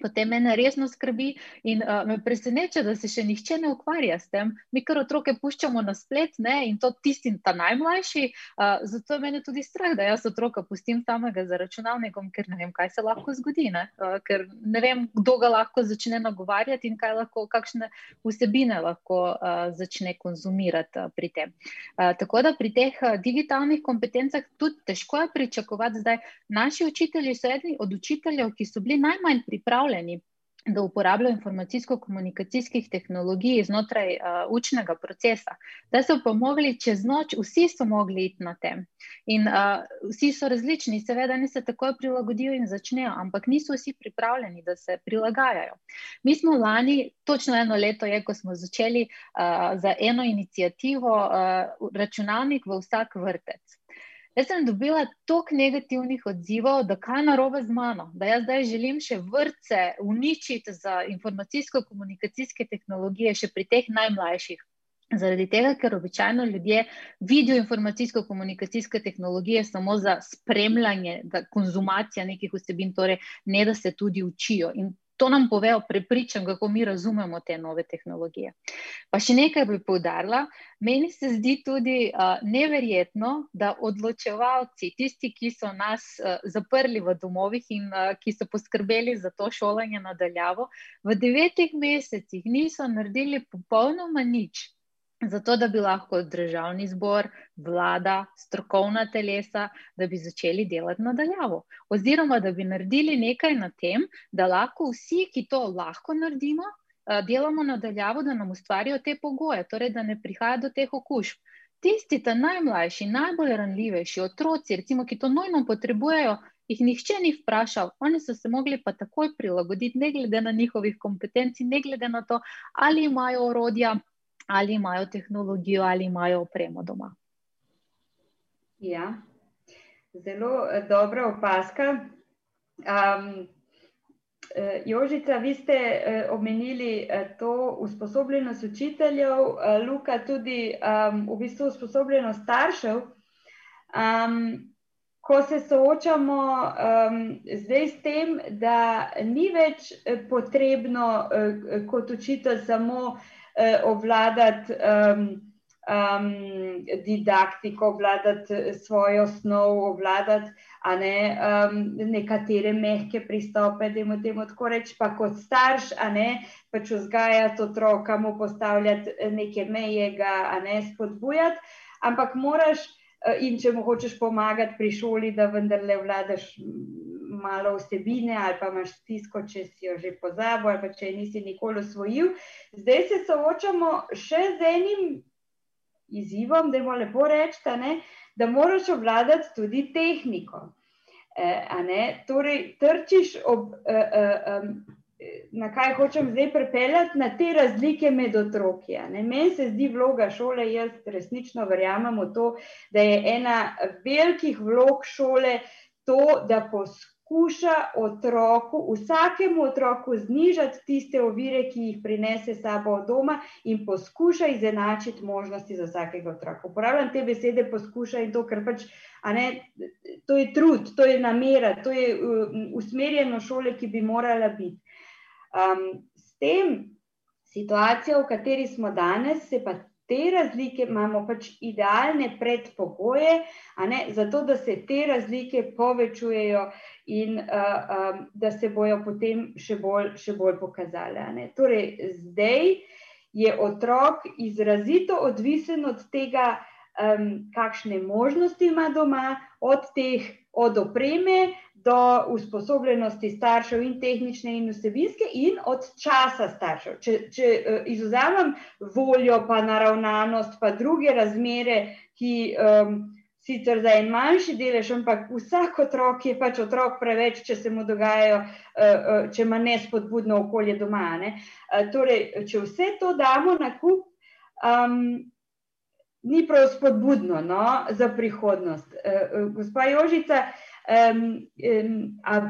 potem me resno skrbi in uh, me preseneča, da se še nihče ne ukvarja s tem. Mi kar otroke puščamo na splet ne? in to tistim, ta najmlajši. Uh, zato je meni tudi strah, da jaz otroka pustim samega za računalnikom, ker ne vem, kaj se lahko zgodi. Ne? Uh, ker ne vem, kdo ga lahko začne nagovarjati in lahko, kakšne vsebine lahko uh, začne konzumirati uh, pri tem. Uh, tako da pri teh uh, digitalnih kompetencah tudi težko je pričakovati, da naši učitelji so eni od učiteljev, ki so bili najmanj pripravljeni pripravljeni, da uporabljajo informacijsko-komunikacijskih tehnologij znotraj uh, učnega procesa. Da so pa mogli čez noč, vsi so mogli iti na tem. In uh, vsi so različni, seveda, ni se takoj prilagodijo in začnejo, ampak niso vsi pripravljeni, da se prilagajajo. Mi smo lani, točno eno leto je, ko smo začeli uh, za eno inicijativo uh, računalnik v vsak vrtec. Jaz sem dobila toliko negativnih odzivov, da kaj narobe z mano, da jaz zdaj želim še vrtce uničiti za informacijsko-komunikacijske tehnologije, še pri teh najmlajših. Zaradi tega, ker običajno ljudje vidijo informacijsko-komunikacijske tehnologije samo za spremljanje, za konzumacijo nekih vsebin, torej ne da se tudi učijo. In To nam pove o prepričanju, kako mi razumemo te nove tehnologije. Pa še nekaj bi povdarila. Meni se zdi tudi uh, neverjetno, da odločevalci, tisti, ki so nas uh, zaprli v domovih in uh, ki so poskrbeli za to šolanje nadaljavo, v devetih mesecih niso naredili popolnoma nič zato da bi lahko državni zbor, vlada, strokovna telesa, da bi začeli delati nadaljavo. Oziroma, da bi naredili nekaj na tem, da lahko vsi, ki to lahko naredimo, eh, delamo nadaljavo, da nam ustvarijo te pogoje, torej da ne prihaja do teh okužb. Tisti, ta najmlajši, najbolj ranljivejši otroci, recimo, ki to nujno potrebujejo, jih nihče ni vprašal, oni so se mogli pa takoj prilagoditi, ne glede na njihovih kompetenci, ne glede na to, ali imajo orodja, ali imajo tehnologijo, ali imajo opremo doma. Ja, zelo eh, dobra opaska. Um, Jožica, vi ste uh, omenili to usposobljenost učiteljev, Luka tudi um, v bistvu usposobljenost staršev. Um, ko se soočamo um, zdaj s tem, da ni več potrebno uh, kot učitelj samo uh, obvladati um, um, didaktiko, obvladati svojo snov, obvladati ne, um, nekatere mehke pristope, da jim temu tako reči, pa kot starš, a ne pač vzgajati otroka, mu postavljati neke meje, ga ne spodbujati, ampak moraš. In če mu hočeš pomagati pri šoli, da vendarle vladaš malo vsebine, ali pa imaš stisko, če si jo že pozabil, ali pa če nisi nikoli osvojil. Zdaj se soočamo še z enim izzivom, da je lepo reči, da moraš obvladati tudi tehniko. E, torej, trčiš ob. E, e, Na kaj hočem zdaj pripeljati, na te razlike med otroki. Meni se zdi vloga šole, jaz resnično verjamem v to, da je ena velikih vlog šole to, da poskuša poskuša otroku, vsakemu otroku znižati tiste ovire, ki jih prinese sabo od doma, in poskuša izenačiti možnosti za vsakega otroka. Uporabljam te besede, poskuša in to, ker pač, ne, to je trud, to je namera, to je usmerjeno šole, ki bi morala biti. Um, s tem situacijo, v kateri smo danes, se pa te razlike imamo pač idealne predpogoje, ne, zato da se te razlike povečujejo in uh, um, da se bojo potem še bolj, še bolj pokazale. Torej, zdaj je otrok izrazito odvisen od tega, um, kakšne možnosti ima doma, od teh, od opreme, do usposobljenosti staršev in tehnične in vsebinske in od časa staršev. Če, če uh, izuzamem voljo, pa naravnanost, pa druge razmere, ki um, sicer za en manjši delež, ampak vsak otrok je pač otrok preveč, če se mu dogajajo, uh, če ima nespodbudno okolje doma. Ne? Uh, torej, če vse to damo na kup, um, ni prav spodbudno no, za prihodnost. Uh, gospa Jožica, uh, um, um, a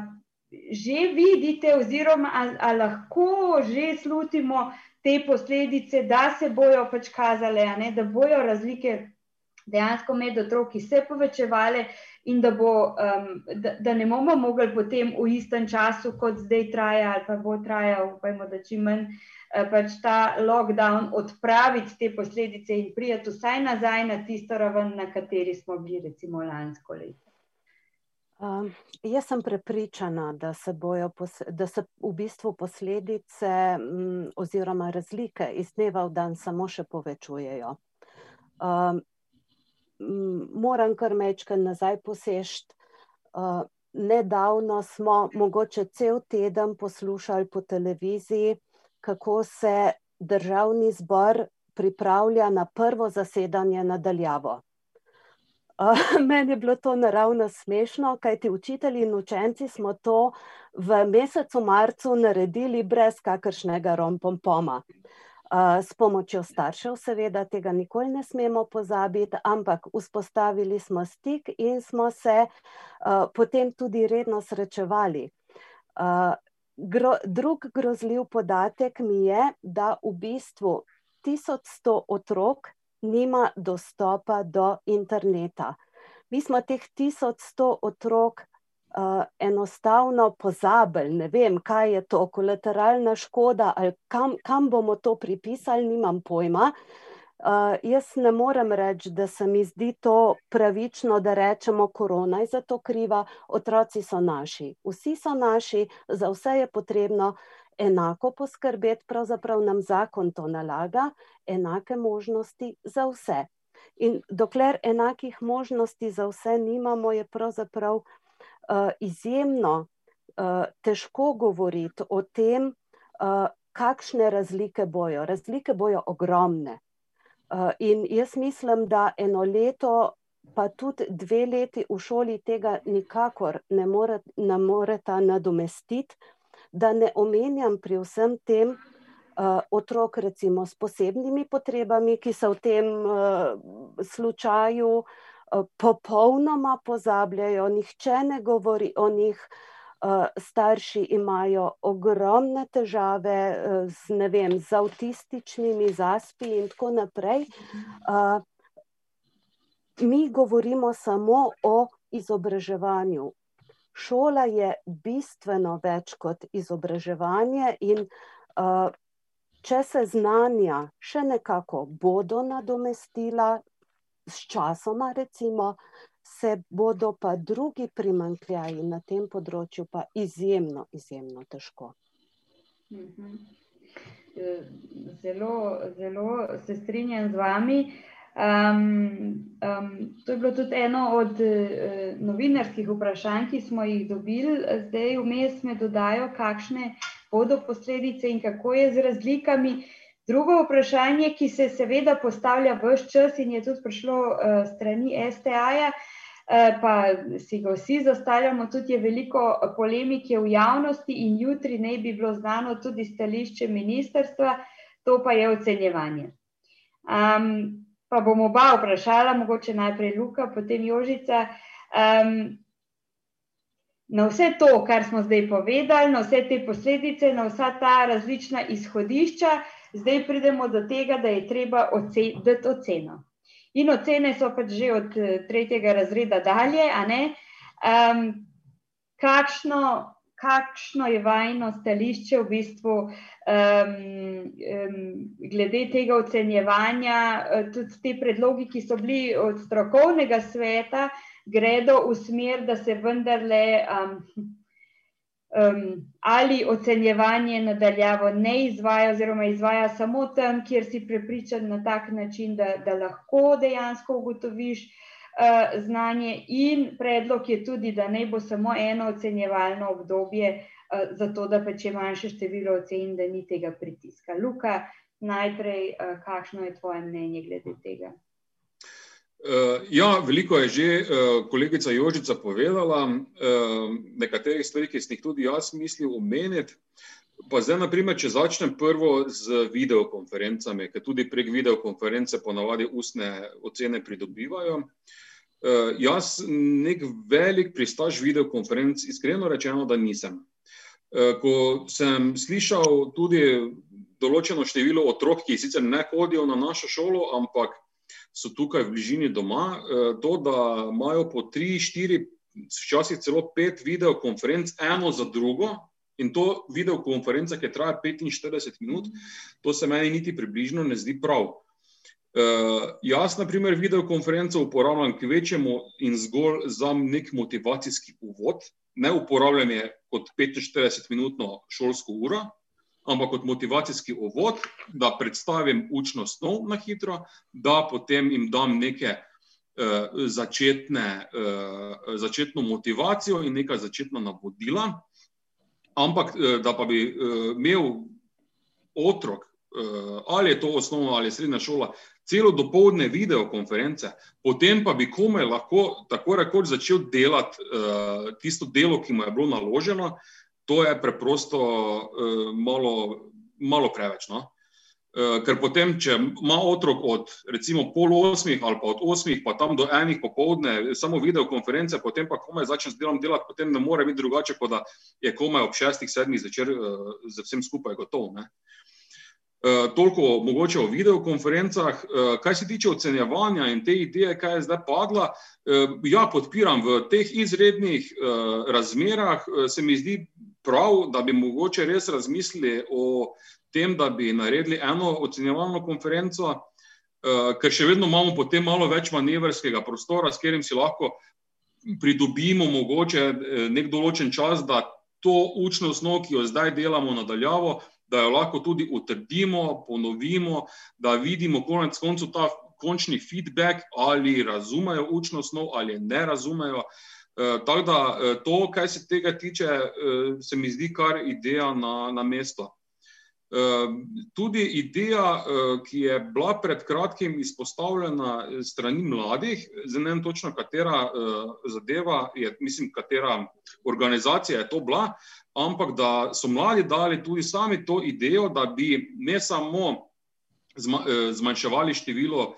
že vidite, oziroma a, a lahko že slutimo te posledice, da se bojo pač kazale, ne, da bojo razlike dejansko med otroki se povečevale. In da, bo, um, da, da ne bomo mogli potem v istem času, kot zdaj traja, ali pa bo trajal, upajmo, da čim manj, eh, pač ta lockdown, odpraviti te posledice in prijeti vsaj nazaj na tisto raven, na kateri smo bili, recimo, lansko leto. Um, jaz sem prepričana, da se, da se v bistvu posledice um, oziroma razlike iz dneva v dan samo še povečujejo. Um, moram kar mečkaj nazaj posešti. Uh, nedavno smo mogoče cel teden poslušali po televiziji, kako se državni zbor pripravlja na prvo zasedanje nadaljavo. [laughs] Meni je bilo to naravno smešno, kajti učitelji in učenci smo to v mesecu marcu naredili brez kakršnega rompompoma. S pomočjo staršev, seveda, tega nikoli ne smemo pozabiti, ampak vzpostavili smo stik in smo se potem tudi redno srečevali. Drug grozljiv podatek mi je, da v bistvu 1100 otrok nima dostopa do interneta. Mi smo teh 1100 otrok uh, enostavno pozabili, ne vem, kaj je to, kolateralna škoda ali kam, kam bomo to pripisali, nimam pojma. Uh, jaz ne morem reči, da se mi zdi to pravično, da rečemo, korona je za to kriva, otroci so naši. Vsi so naši, za vse je potrebno uh, enako poskrbeti, pravzaprav nam zakon to nalaga, enake možnosti za vse. In dokler enakih možnosti za vse nimamo, je pravzaprav uh, izjemno uh, težko govoriti o tem, uh, kakšne razlike bojo. Razlike bojo ogromne. Uh, in jaz mislim, da eno leto, pa tudi dve leti v šoli tega nikakor ne moreta more nadomestiti da ne omenjam pri vsem tem uh, otrok, recimo s posebnimi potrebami, ki se v tem uh, slučaju uh, popolnoma pozabljajo, nihče ne govori o njih. Starši imajo ogromne težave z, vem, z avtističnimi zaspi, in tako naprej. Mi govorimo samo o izobraževanju, šola je bistveno več kot izobraževanje, in uh, če se znanja še nekako bodo nadomestila, s časoma, recimo, se bodo pa drugi primankljaji na tem področju pa izjemno, izjemno težko. Mhm. Zelo, zelo se strinjam z vami. Um, um, to je bilo tudi eno od uh, novinarskih vprašanj, ki smo jih dobili, zdaj vmes me dodajo, kakšne bodo posledice in kako je z razlikami. Drugo vprašanje, ki se seveda postavlja v vse čas in je tudi prišlo uh, strani STA-ja, uh, pa si ga vsi zastavljamo, tudi je veliko polemike v javnosti in jutri naj bi bilo znano tudi stališče ministerstva, to pa je ocenjevanje. Um, pa bom oba vprašala, mogoče najprej Luka, potem Jožica. Um, na vse to, kar smo zdaj povedali, na vse te posledice, na vsa ta različna izhodišča, zdaj pridemo do tega, da je treba dati oceno. In ocene so pač že od tretjega razreda dalje, a ne. Um, kakšno, kakšno je vajno stališče v bistvu um, um, glede tega ocenjevanja, tudi te predlogi, ki so bili od strokovnega sveta, gredo v smer, da se vendarle um, um, ali ocenjevanje nadaljavo ne izvaja, oziroma izvaja samo tam, kjer si prepričan na tak način, da, da lahko dejansko ugotoviš uh, znanje, in predlog je tudi, da ne bo samo eno ocenjevalno obdobje, uh, zato da pa če manjše število ocen, da ni tega pritiska. Luka, najprej, uh, kakšno je tvoje mnenje glede tega? Ja, veliko je že kolegica Jožica povedala, nekaterih stvari, ki sem jih tudi jaz mislil omeniti. Pa zdaj, naprimer, če začnem prvo z videokonferencami, ker tudi prek videokonference ponavadi ustne ocene pridobivajo. Uh, jaz, nek velik pristaš videokonferenc, iskreno rečeno, da nisem. Uh, ko sem slišal tudi določeno število otrok, ki sicer ne hodijo na našo šolo, ampak so tukaj v bližini doma. Eh, to, da imajo po tri, štiri, včasih celo pet videokonferenc, eno za drugo, in to videokonferenca, ki traja 45 minut, to se meni niti približno ne zdi prav. Uh, jaz, na primer, videokonferenco uporabljam k večjemu in zgolj za nek motivacijski uvod, ne uporabljanje kot 45-minutno šolsko uro, ampak kot motivacijski ovod, da predstavim učno snov na hitro, da potem jim dam neke uh, začetne, uh, začetno motivacijo in neka začetna navodila. Ampak, uh, da pa bi uh, imel otrok, uh, ali je to osnovna ali srednja šola, celo dopoledne videokonference, potem pa bi komaj lahko tako rekoč začel delati tisto delo, ki mu je bilo naloženo, to je preprosto malo, malo preveč. No? Uh, ker potem, če ima otrok od recimo pol osmih ali pa od osmih, pa tam do enih popovdne, samo videokonference, potem pa komaj začne z delom delati, potem ne more biti drugače, kot da je komaj ob šestih, sedmih zvečer uh, z vsem skupaj gotov. Ne? Uh, toliko mogoče o videokonferencah. Kaj se tiče ocenjevanja in te ideje, kaj je zdaj padla, ja, podpiram v teh izrednih razmerah, se mi zdi prav, da bi mogoče res razmislili o tem, da bi naredili eno ocenjevalno konferenco, uh, ker še vedno imamo potem malo več manevrskega prostora, s katerim si lahko pridobimo mogoče eh, nek določen čas, da to učno osnov, ki jo zdaj delamo nadaljavo, da jo lahko tudi utrdimo, ponovimo, da vidimo konec koncu ta končni feedback, ali razumejo učno osnov ali ne razumejo. Eh, tako da eh, to, kar se tega tiče, eh, se mi zdi kar ideja na, na mesto. Tudi ideja, ki je bila pred kratkim izpostavljena strani mladih, zdaj ne vem točno, katera zadeva je, mislim, katera organizacija je to bila, ampak da so mladi dali tudi sami to idejo, da bi ne samo zmanjševali število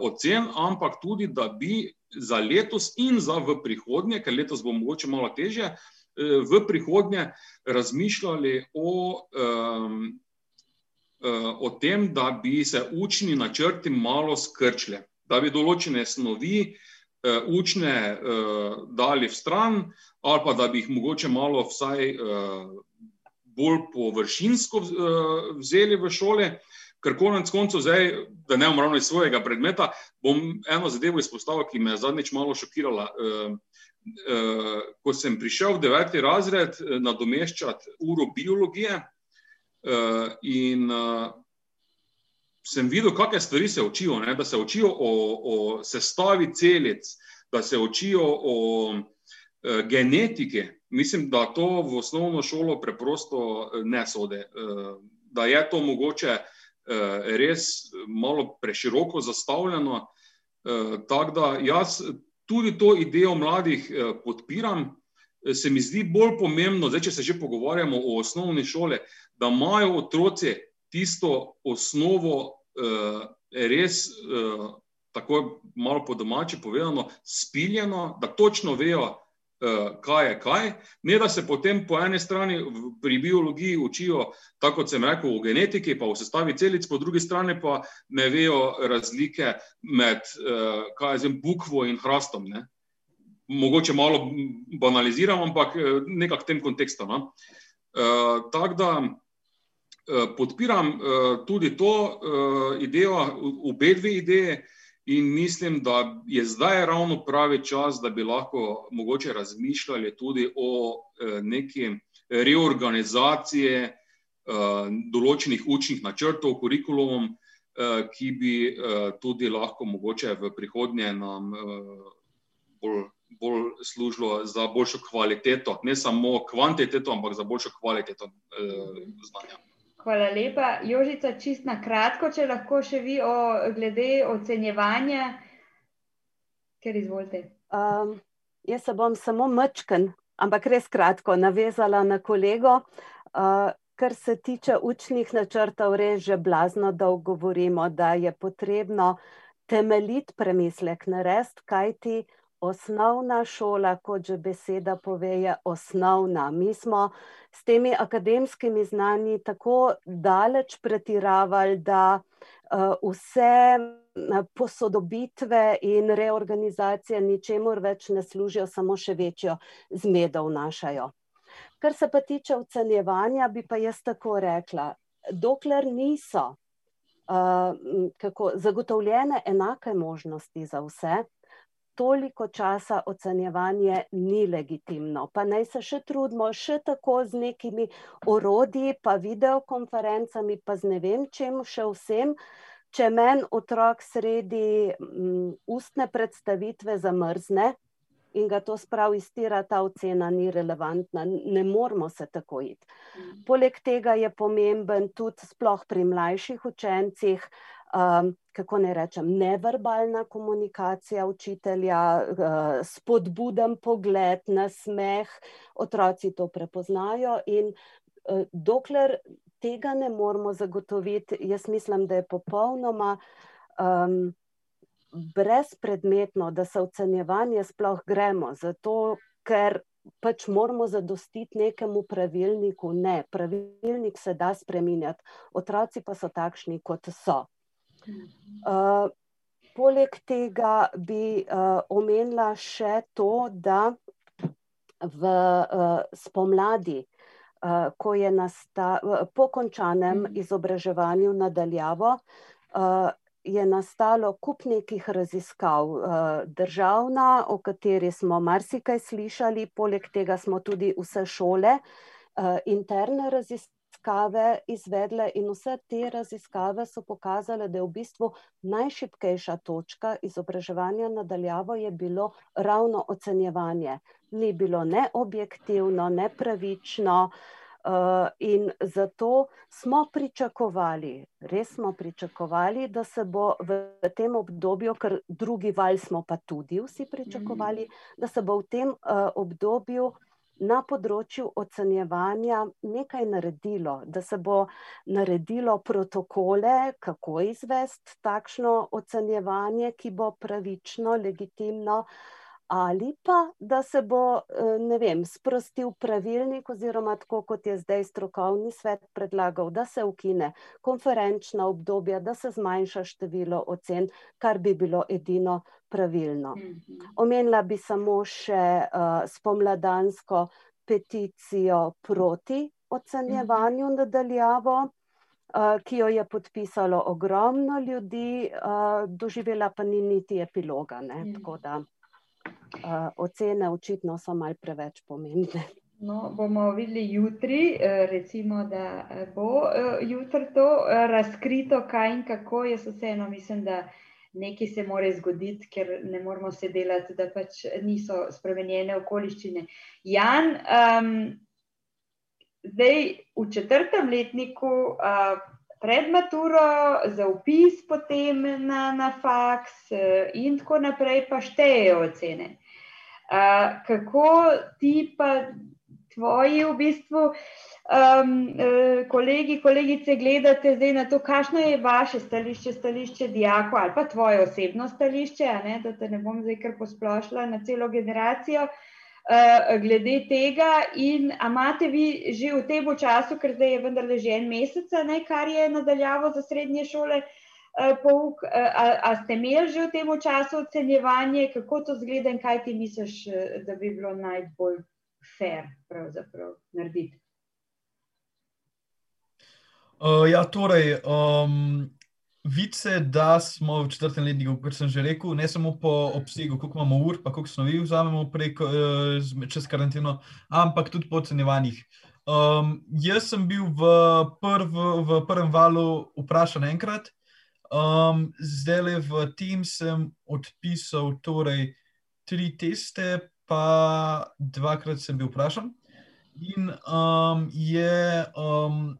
ocen, ampak tudi, da bi za letos in za v prihodnje, ker letos bo mogoče malo teže, eh, v prihodnje razmišljali o, um, o tem, da bi se učni načrti malo skrčili, da bi določene snovi uh, učne dali v stran, ali pa da bi jih mogoče malo vsaj bolj površinsko vzeli v šole. Ker konec koncev, zdaj, da ne bom ravno iz svojega predmeta, bom eno zadevo izpostavil, ki me je zadnjič malo šokirala. Uh, ko sem prišel v deveti razred uh, nadomeščati uro biologije uh, in sem videl, kakšne stvari se učijo, ne? da se učijo o, o sestavi celic, da se učijo o uh, genetike. Mislim, da to v osnovno šolo preprosto ne sode. Uh, da je to mogoče Eh, res malo preširoko zastavljeno. Eh, tako da jaz tudi to idejo mladih eh, podpiram. Se mi zdi bolj pomembno, zdaj, če se že pogovarjamo o osnovni šoli, da imajo otroci tisto osnovo res, tako malo po domači povedano, spiljeno, da točno vejo, kaj je kaj, ne da se potem po eni strani pri biologiji učijo, tako kot sem rekel, v genetiki, pa v sestavi celic, po drugi strani pa ne vejo razlike med, je zim, bukvo in hrastom. Ne? Mogoče malo banaliziram, ampak nekako v tem kontekstu. No? Tako da podpiram tudi to idejo, obe dve ideje, In mislim, da je zdaj ravno pravi čas, da bi lahko mogoče razmišljali tudi o eh, neki reorganizaciji eh, določenih učnih načrtov, kurikulumom, eh, ki bi tudi lahko mogoče v prihodnje nam bolj, bolj služilo za boljšo kvaliteto, ne samo kvantiteto, ampak za boljšo kvaliteto znanja. Hvala lepa. Jožica, čist na kratko, če lahko še vi o, glede ocenjevanja, ker izvolite. Um, jaz se bom samo mečken, ampak res kratko navezala na kolego. Uh, kar se tiče učnih načrtov, res že blazno dolgo govorimo, da je potrebno temeljit premislek narediti, kaj ti osnovna šola, kot že beseda pove, je osnovna. Mi smo s temi akademskimi znanji tako daleč pretiravali, da uh, vse posodobitve in reorganizacije ničemur več ne služijo, samo še večjo zmedo vnašajo. Kar se pa tiče ocenjevanja, bi pa jaz tako rekla, dokler niso uh, kako, zagotovljene enake možnosti za vse, toliko časa ocenjevanje ni legitimno. Pa naj se še trudimo, še tako z nekimi orodji, pa videokonferencami, pa z ne vem čem še vsem. Če men otrok sredi um, ustne predstavitve zamrzne in ga to spravi iztira, ta ocena ni relevantna, ne moramo se tako iti. Mm. Poleg tega je pomemben tudi sploh pri mlajših učencih, um, kako ne rečem, neverbalna komunikacija učitelja, uh, spodbuden pogled, nasmeh, otroci to prepoznajo. In uh, dokler tega ne moramo zagotoviti, jaz mislim, da je popolnoma. Um, Brezpredmetno, da se ocenjevanje sploh gremo, zato ker pač moramo zadostiti nekemu pravilniku. Ne, pravilnik se da spremenjati, otroci pa so takšni, kot so. Uh, poleg tega bi uh, omenila še to, da v uh, spomladi, uh, ko je nasta, uh, po končanem mm. izobraževanju nadaljavo, uh, je nastalo kup nekih raziskav. Uh, državna, o kateri smo marsikaj slišali, poleg tega smo tudi vse šole, uh, interne raziskave raziskave izvedle, in vse te raziskave so pokazale, da je v bistvu najšipkejša točka izobraževanja nadaljavo je bilo ravno ocenjevanje. Ni bilo ne objektivno, ne pravično. Uh, in zato smo pričakovali, res smo pričakovali, da se bo v tem obdobju, ker drugi val smo pa tudi vsi pričakovali, mm. da se bo v tem uh, obdobju na področju ocenjevanja nekaj naredilo, da se bo naredilo protokole, kako izvesti takšno ocenjevanje, ki bo pravično, legitimno, ali pa da se bo, eh, ne vem, sprostil pravilnik, oziroma tako kot je zdaj strokovni svet predlagal, da se ukine konferenčna obdobja, da se zmanjša število ocen, kar bi bilo edino pravilno. Mhm. Omenila bi samo še uh, spomladansko peticijo proti ocenjevanju mhm. nadaljavo. Uh, ki jo je podpisalo ogromno ljudi, doživela pa ni niti epiloga. Ne, mm uh, ocene očitno so malce preveč pomembne. No, bomo videli jutri, eh, recimo, da eh, bo jutri to razkrito, kaj in kako. Jaz vseeno mislim, da nekaj se more zgoditi, ker ne moramo se delati, da pač niso spremenjene okoliščine. Jan, um, zdaj v četrtem letniku. Uh, pred maturo, za upis potem na, na faks eh, in tako naprej, pa štejejo ocene. Uh, kako ti pa tvoji v bistvu um, kolegi, kolegice gledate zdaj na to, kakšno je vaše stališče, stališče dijako ali pa tvoje osebno stališče, ne, da te ne bom zdaj kar posplošila na celo generacijo. uh, glede tega. In imate vi že v tem času, ker zdaj je vendarle že en mesec, ne, kar je nadaljavo za srednje šole, uh, pouk, uh, a, a ste imeli že v tem času ocenjevanje, kako to zgleda in kaj ti misliš, da bi bilo najbolj fair pravzaprav narediti? Uh, ja, torej, um, Vice, da smo v četrtem letniku, kot sem že rekel, ne samo po obsegu, koliko imamo ur, pa koliko snovi vzamemo prek, eh, čez karanteno, ampak tudi po ocenjevanjih. Um, jaz sem bil v, prv, v prvem valu vprašan enkrat, um, zdaj le v tem sem odpisal torej, tri teste, pa dvakrat sem bil vprašan. In um, je. Um,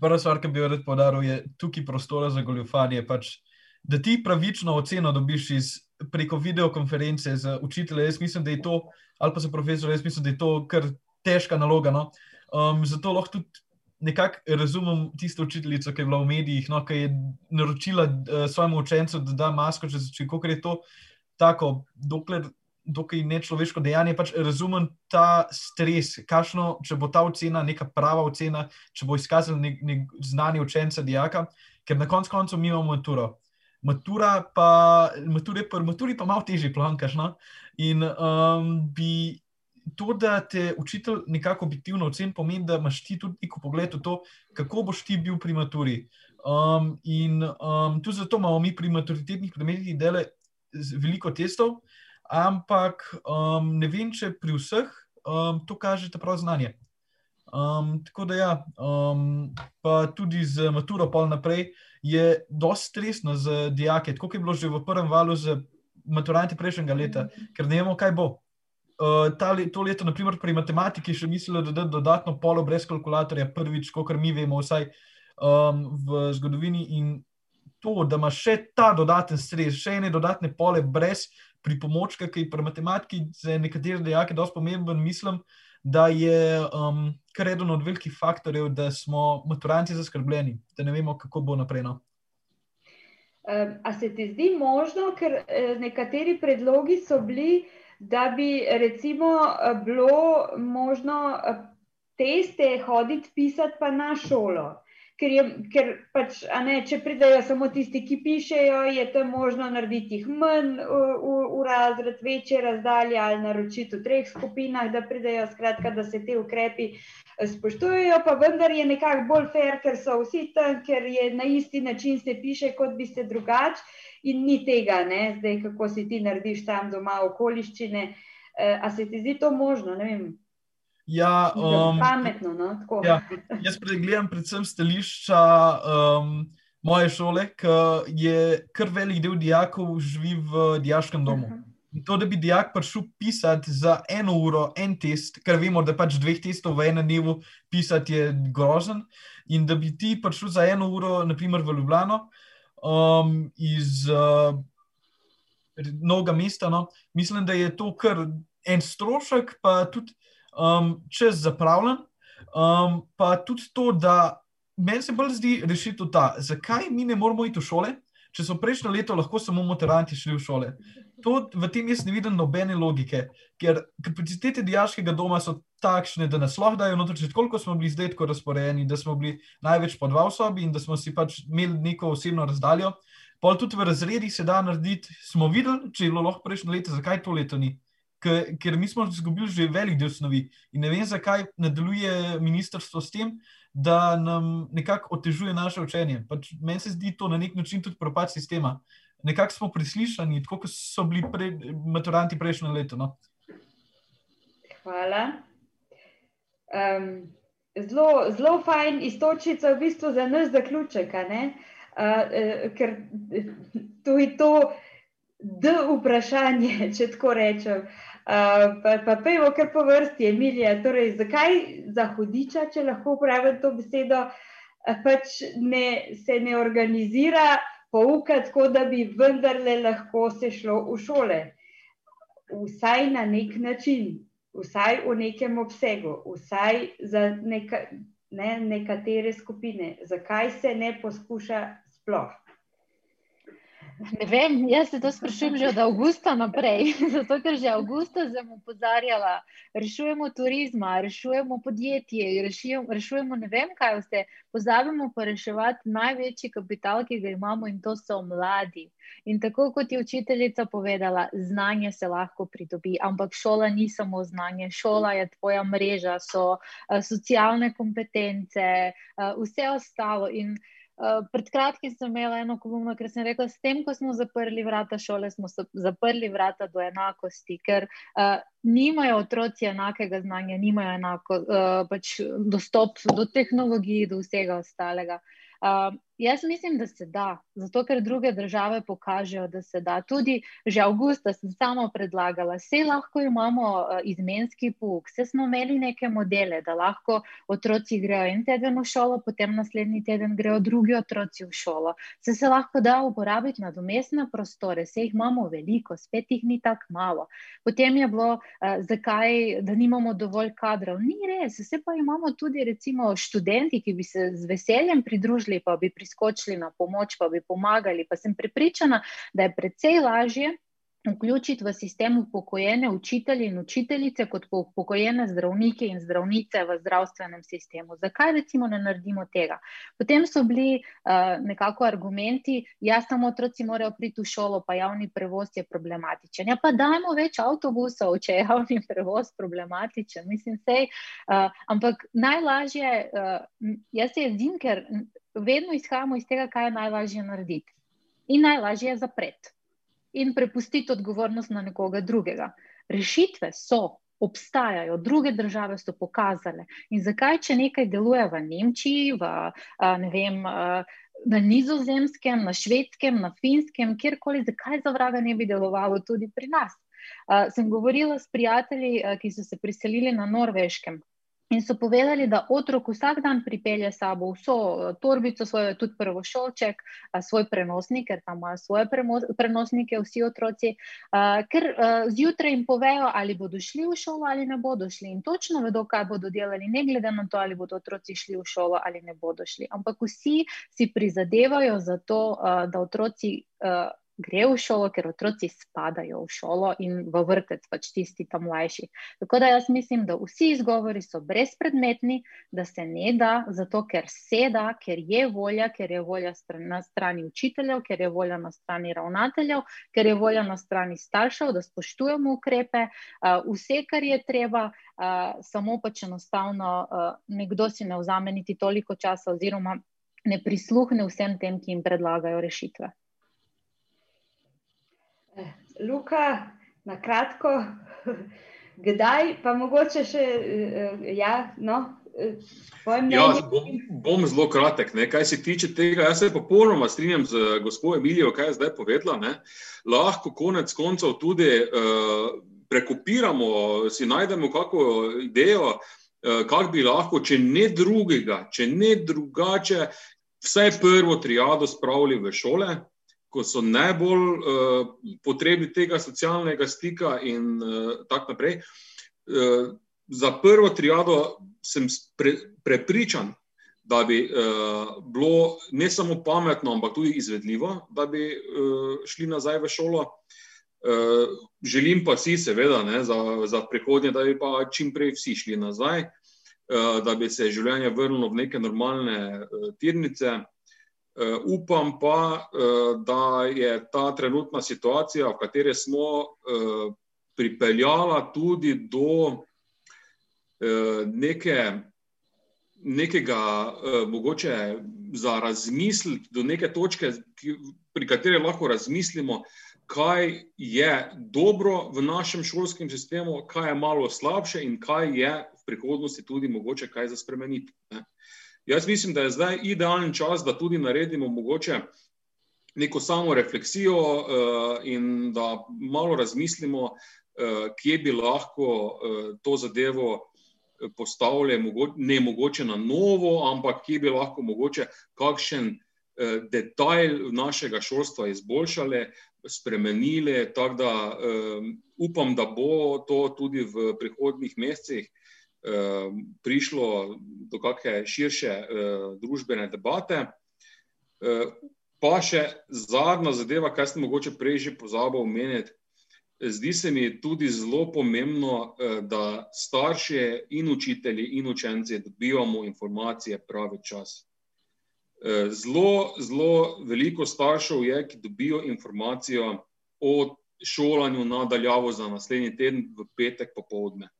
Prva stvar, ki bi jo rad podaril, je tukaj prostora za goljufanje. Pač, da ti pravično oceno dobiš iz, preko videokonference z učiteljem. Jaz mislim, da je to, ali pa za profesor, jaz mislim, da je to kar težka naloga. No? Um, zato lahko tudi nekako razumem tisto učiteljico, ki je bila v medijih, no? ki je naročila uh, svojemu učencu, da da masko, če se če, kako je to tako, dokler dokaj nečloveško dejanje, pač razumem ta stres, kakšno, če bo ta ocena neka prava ocena, če bo izkazal nek, nek znanje učenca, dijaka, ker na koncu koncev mi imamo maturo. Matura pa, mature, pa, maturi pa malo težje plankaš. No? In um, bi to, da te učitelj nekako objektivno ocen, pomeni, da imaš ti tudi neko pogled v to, kako boš ti bil pri maturi. Um, in um, tudi zato imamo mi pri maturitetnih predmetih dele veliko testov, ampak um, ne vem, če pri vseh um, to kaže ta prav znanje. Um, tako da, ja, um, pa tudi z maturo, pa naprej je dosti stresno za dijake, tako je bilo že v prvem valu za maturanti prejšnjega leta, ker ne vemo, kaj bo. Uh, le, to leto, naprimer, pri matematiki, še mislili, da je dodatno polo brez kalkulatorja, prvič, kot mi vemo, vsaj um, v zgodovini. In to, da ima še ta dodaten stres, še ene dodatne pole brez pripomočka, ki je pri matematiki za nekatere dejake dosti pomemben, mislim, da je um, kar eden od velikih faktorjev, da smo maturanti zaskrbljeni, da ne vemo, kako bo naprej. No. A se ti zdi možno, ker eh, nekateri predlogi so bili, da bi recimo eh, bilo možno eh, teste hoditi pisati pa na šolo? Ker, je, ker pač, ne, če pridejo samo tisti, ki pišejo, je tam možno narediti jih manj v, v, v razred, večje razdalje ali naročiti v treh skupinah, da pridejo, skratka, da se te ukrepi eh, spoštujejo, pa vendar je nekako bolj fair, ker so vsi tam, ker je na isti način se piše, kot bi se drugače in ni tega, ne, zdaj kako si ti narediš tam doma okoliščine. Uh, a se ti zdi to možno? Ne vem. Ja, um, pametno. No? Ja, jaz pregledam predvsem stališča um, moje šole, ki je kar velik del dijakov živi v dijaškem domu. In to, da bi dijak prišel pisati za eno uro, en test, ker vemo, da pač dveh testov v enem dnevu pisati je grozen, in da bi ti prišel za eno uro, naprimer v Ljubljano, um, iz uh, novega mesta, no, mislim, da je to kar en strošek, pa tudi um, čez zapravljen. Um, pa tudi to, da meni se bolj zdi rešitev ta, zakaj mi ne moramo iti v šole, če so prejšnjo leto lahko samo motoranti šli v šole. To, v tem jaz ne vidim nobene logike, ker kapacitete dijaškega doma so takšne, da nas lahko dajo noter, če koliko smo bili zdaj tako razporejeni, da smo bili največ po dva sobi in da smo si pač imeli neko osebno razdaljo. Pa tudi v razredih se da narediti, smo videli, če je bilo lahko prejšnjo leto, zakaj to leto ni ker mi smo izgubili že velik del snovi. In ne vem, zakaj nadaljuje ministrstvo s tem, da nam nekako otežuje naše učenje. Pač meni se zdi to na nek način tudi propad sistema. Nekako smo prislišani, tako kot so bili pre, maturanti prejšnjo leto. No? Hvala. Um, zelo, zelo fajn istočica v bistvu za nas zaključek, uh, uh, ker to je to, da vprašanje, če tako rečem. Uh, pa pa pejmo kar po vrsti, Emilija. Torej, zakaj za hudiča, če lahko uporabim to besedo, pač ne, se ne organizira pouka tako, da bi vendarle lahko se šlo v šole? Vsaj na nek način, vsaj v nekem obsegu, vsaj za neka, ne, nekatere skupine. Zakaj se ne poskuša sploh? Ne vem, jaz se to sprašujem že od avgusta naprej. [laughs] Zato, ker že avgusta sem upozarjala, rešujemo turizma, rešujemo podjetje, rešujemo, rešujemo ne vem kaj vse. Pozabimo pa reševati največji kapital, ki ga imamo in to so mladi. In tako kot je učiteljica povedala, znanje se lahko pridobi, ampak šola ni samo znanje, šola je tvoja mreža, so uh, socialne kompetence, uh, vse ostalo. In, uh, pred kratkim sem imela eno kolumno, ker sem rekla, s tem, ko smo zaprli vrata šole, smo zaprli vrata do enakosti, ker uh, nimajo otroci enakega znanja, nimajo enako uh, pač dostop do tehnologij, do vsega ostalega. Uh, Jaz mislim, da se da, zato ker druge države pokažejo, da se da. Tudi že avgusta sem sama predlagala, vse lahko imamo uh, izmenski pouk, vse smo imeli neke modele, da lahko otroci grejo en teden v šolo, potem naslednji teden grejo drugi otroci v šolo. Vse se lahko da uporabiti na domestne prostore, vse jih imamo veliko, spet jih ni tako malo. Potem je bilo, uh, zakaj, da nimamo dovolj kadrov. Ni res, vse pa imamo tudi recimo študenti, ki bi se z veseljem pridružili, pa bi prišli priskočili na pomoč, pa bi pomagali. Pa sem prepričana, da je precej lažje vključiti v sistem upokojene učitelje in učiteljice, kot pa upokojene zdravnike in zdravnice v zdravstvenem sistemu. Zakaj recimo ne naredimo tega? Potem so bili uh, nekako argumenti, jaz samo otroci morajo priti v šolo, pa javni prevoz je problematičen. Ja, pa dajmo več avtobusov, če je javni prevoz problematičen. Mislim, sej, uh, ampak najlažje, uh, jaz se jedim, ker vedno izhajamo iz tega, kaj je najlažje narediti. In najlažje je zapreti in prepustiti odgovornost na nekoga drugega. Rešitve so, obstajajo, druge države so pokazale. In zakaj, če nekaj deluje v Nemčiji, v, ne vem, na Nizozemskem, na Švedskem, na Finskem, kjerkoli, zakaj za vraga ne bi delovalo tudi pri nas? Uh, sem govorila s prijatelji, uh, ki so se priselili na Norveškem. In so povedali, da otrok vsak dan pripelje sabo vso eh, torbico, svojo, tudi prvo šolček, eh, svoj prenosnik, ker tam imajo svoje prenosnike, vsi otroci, eh, ker zjutraj jim povejo, ali bodo šli v šolo ali ne bodo šli. In točno vedo, kaj bodo delali, ne glede na to, ali bodo otroci šli v šolo ali ne bodo šli. Ampak vsi si prizadevajo za to, da otroci gre v šolo, ker otroci spadajo v šolo in v vrtec, pač tisti tam mlajši. Tako da jaz mislim, da vsi izgovori so brezpredmetni, da se ne da, zato ker se da, ker je volja, ker je volja na strani učiteljev, ker je volja na strani ravnateljev, ker je volja na strani staršev, da spoštujemo ukrepe, vse, kar je treba, samo pač enostavno nekdo si ne vzame niti toliko časa oziroma ne prisluhne vsem tem, ki jim predlagajo rešitve. Luka, na kratko, kdaj pa mogoče še, eh, ja, no, eh, ja, bom, bom zelo kratek. Ne. Kaj se tiče tega, jaz se popolnoma strinjam z gospodom Emilijo, kaj je zdaj povedala. Ne. Lahko konec koncev tudi uh, prekopiramo, si najdemo kakšno idejo, uh, kak bi lahko, če ne drugega, če ne drugače, vsaj prvo triado spravili v šole ko so najbolj uh, potrebni tega socialnega stika, in uh, tako naprej. Uh, za prvo triado sem pre, prepričan, da bi uh, bilo ne samo pametno, ampak tudi izvedljivo, da bi uh, šli nazaj v šolo. Uh, želim pa si, seveda, ne, za, za prihodnje, da bi pa čim prej vsi šli nazaj, uh, da bi se življenje vrnilo v neke normalne uh, tirnice. Uh, upam pa, uh, da je ta trenutna situacija, v kateri smo, uh, pripeljala tudi do neke, nekega, mogoče za razmisliti, do neke točke, pri kateri lahko razmislimo, kaj je dobro v našem šolskem sistemu, kaj je malo slabše in kaj je v prihodnosti tudi mogoče kaj za spremeniti. Ne. Jaz mislim, da je zdaj idealen čas, da tudi naredimo mogoče neko samo refleksijo uh, in da malo razmislimo, uh, kje bi lahko uh, to zadevo postavili, ne mogoče na novo, ampak kje bi lahko mogoče kakšen detajl našega šolstva izboljšali, spremenili. Tako da uh, upam, da bo to tudi v prihodnih mesecih. Ehm, prišlo do kakšne širše uh, družbene debate. Uh, Pa še zadnja zadeva, kar sem mogoče prej že pozabil omeniti. Zdi se mi tudi zelo pomembno, eh, da starši in učitelji in učenci dobivamo informacije pravi čas. Eh, zelo, zelo veliko staršev je, ki dobijo informacijo o šolanju nadaljavo za naslednji teden v petek popovdne.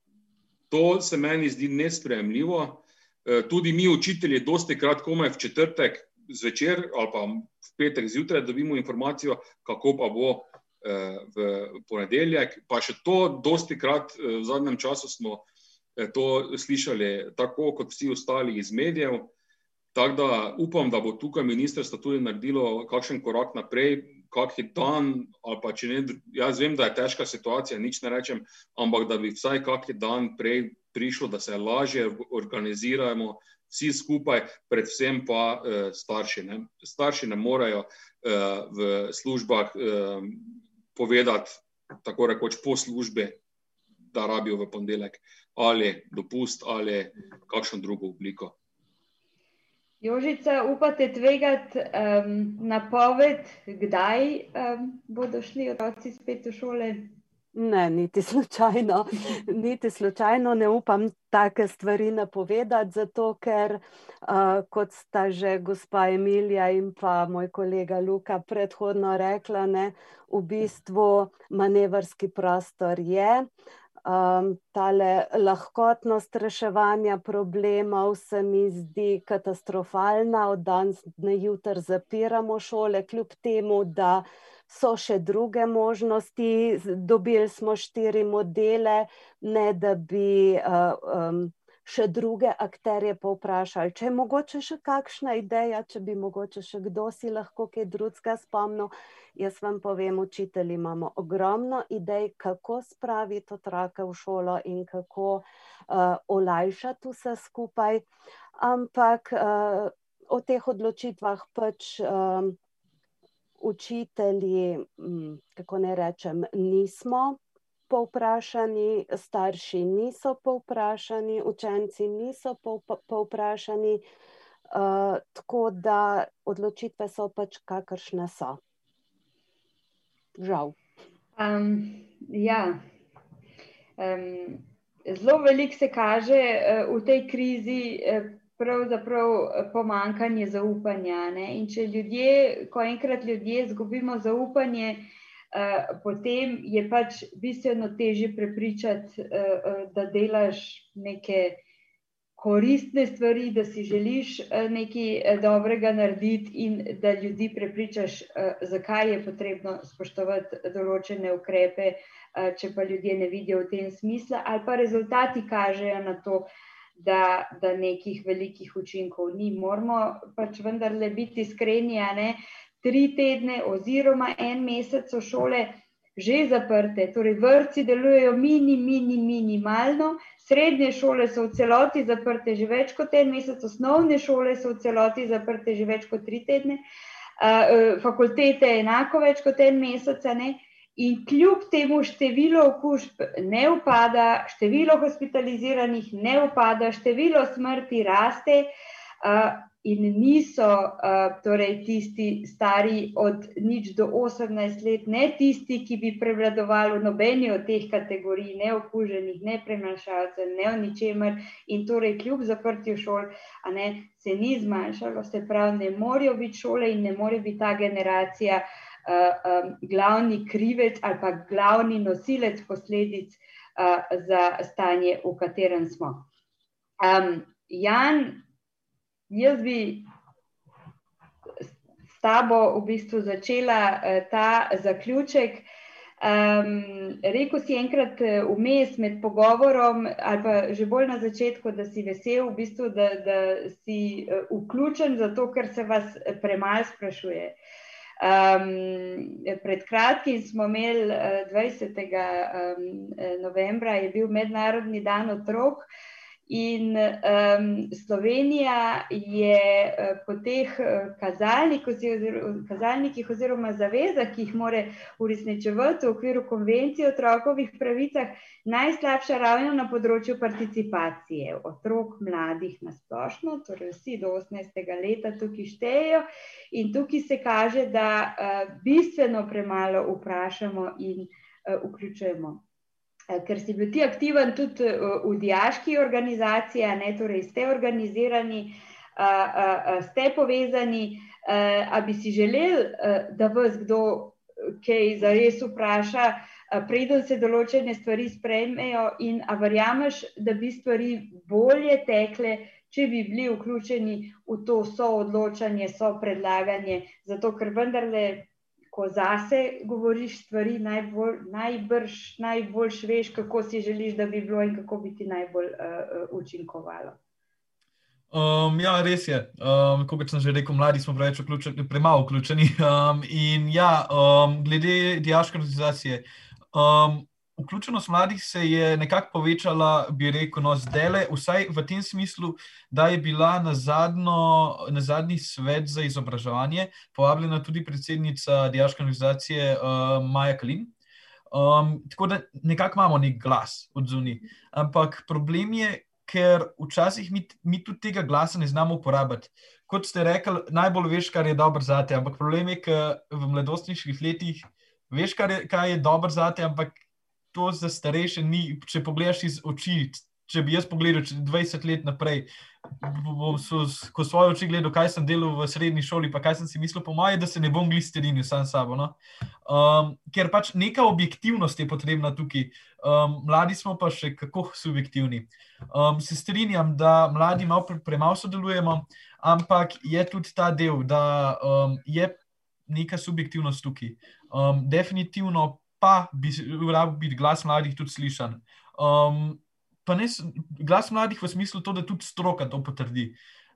To se meni zdi nespremljivo. Eh, tudi mi, učitelji, dosti krat komaj v četrtek zvečer ali pa v petek zjutraj dobimo informacijo, kako pa bo eh, v ponedeljek. Pa še to, dosti krat eh, v zadnjem času smo to slišali, tako kot vsi ostali iz medijev. Tako da upam, da bo tukaj ministrstvo tudi naredilo kakšen korak naprej, kakšen dan. Ne, jaz vem, da je težka situacija, nič ne rečem, ampak da bi vsaj kakšen dan prej prišlo, da se lažje organiziramo, vsi skupaj, predvsem pa eh, starši. Ne. Starši ne morejo eh, v službah eh, povedati, tako rekoč po službi, da rabijo v ponedeljek ali dopust ali kakšno drugo obliko. Jožica, upate tvegati um, napoved, kdaj um, bodo šli otroci spet v šole? Ne, niti slučajno, [laughs] niti slučajno ne upam take stvari napovedati, zato ker, uh, kot sta že gospa Emilija in pa moj kolega Luka predhodno rekla, ne, v bistvu manevrski prostor je. Um, tale lahkotnost reševanja problemov se mi zdi katastrofalna, od danes na jutr zapiramo šole, kljub temu, da so še druge možnosti. Dobili smo štiri modele, ne da bi uh, um, še druge akterje povprašali. Če je mogoče še kakšna ideja, če bi mogoče še kdo si lahko kaj drugega spomnil, jaz vam povem, učitelji imamo ogromno idej, kako spraviti otroke v šolo in kako uh, olajšati vse skupaj. Ampak uh, o teh odločitvah pač. Uh, učitelji, mm, kako ne rečem, nismo povprašani, starši niso povprašani, učenci niso povprašani, uh, tako da odločitve so pač kakršne so. Žal. Um, ja. Um, zelo veliko se kaže uh, v tej krizi. Uh, pravzaprav pomankanje zaupanja. Ne? In če ljudje, ko enkrat ljudje izgubimo zaupanje, uh, potem je pač bistveno teže prepričati, uh, uh, da delaš neke koristne stvari, da si želiš nekaj dobrega narediti in da ljudi prepričaš, zakaj je potrebno spoštovati določene ukrepe, če pa ljudje ne vidijo v tem smisla, ali pa rezultati kažejo na to, da, da nekih velikih učinkov ni. Moramo pač vendarle biti iskreni, a ne tri tedne oziroma en mesec so šole že zaprte, torej vrtci delujejo mini, mini, minimalno, srednje šole so v celoti zaprte že več kot en mesec, osnovne šole so v celoti zaprte že več kot tri tedne, e, fakultete enako več kot en mesec, ne. In kljub temu število okužb ne upada, število hospitaliziranih ne upada, število smrti raste uh, in niso uh, torej tisti stari od nič do 18 let, ne tisti, ki bi prevladovali v nobeni od teh kategorij, ne okuženih, ne prenašalcev, ne o ničemer in torej kljub zaprtju šol, ne se ni zmanjšalo, se pravi, ne morajo biti šole in ne more biti ta generacija uh, um, glavni krivec ali pa glavni nosilec posledic uh, za stanje, v katerem smo. Um, Jan, jaz bi s tabo v bistvu začela uh, ta zaključek. Um, rekel si enkrat vmes med pogovorom, ali pa že bolj na začetku, da si vesel, v bistvu, da, da si uh, vključen, zato ker se vas premalo sprašuje. Uh, Um, pred kratkim smo imeli 20. Um, novembra, je bil Mednarodni dan otrok In um, Slovenija je uh, po teh uh, kazalnik oziroma, kazalnikih oziroma zavezah, ki jih mora uresničevati v okviru konvencije o otrokovih pravicah, najslabša ravno na področju participacije otrok, mladih na splošno, torej vsi do 18. leta tukaj štejejo. In tukaj se kaže, da uh, bistveno premalo vprašamo in uh, vključujemo. Eh, ker si bil ti aktiven tudi eh, v diaški organizaciji, ne, torej ste organizirani, ste povezani, a bi si želel, da vas kdo kaj zares vpraša, preden se določene stvari sprejmejo in a verjameš, da bi stvari bolje tekle, če bi bili vključeni v to soodločanje, so predlaganje, zato ker vendarle ko zase govoriš stvari, najbolj, najbrž, najbolj veš, kako si želiš, da bi bilo in kako bi ti najbolj uh, učinkovalo. Um, ja, res je. Um, kot sem že rekel, mladi smo preveč vključeni, premalo vključeni. [laughs] Um, in ja, um, glede diaške organizacije. Um, Vključenost mladih se je nekako povečala, bi rekel, no, zdaj le, vsaj v tem smislu, da je bila na, zadnjo, na zadnji svet za izobraževanje povabljena tudi predsednica Dijaške organizacije uh, Maja Kalin. Um, tako da nekako imamo nek glas od zunaj. Ampak problem je, ker včasih mi, mi tudi tega glasa ne znamo uporabiti. Kot ste rekli, najbolj veš, kar je dobro za te, ampak problem je, ker v mladostniških letih veš, kar je, kaj je dobro za te, ampak to za starejše ni. Če pogledaš iz oči, če bi jaz pogledal 20 let naprej, bom so, ko svoje oči gledal, kaj sem delal v srednji šoli, pa kaj sem si mislil, po mojem, da se ne bom glisterini sam sabo. No? Um, ker pač neka objektivnost je potrebna tukaj. Um, mladi smo pa še kako subjektivni. Um, se strinjam, da mladi malo pre, premalo sodelujemo, ampak je tudi ta del, da um, je neka subjektivnost tukaj. Um, definitivno pa bi moral biti glas mladih tudi slišan. Um, pa ne glas mladih v smislu to, da tudi stroka to potrdi.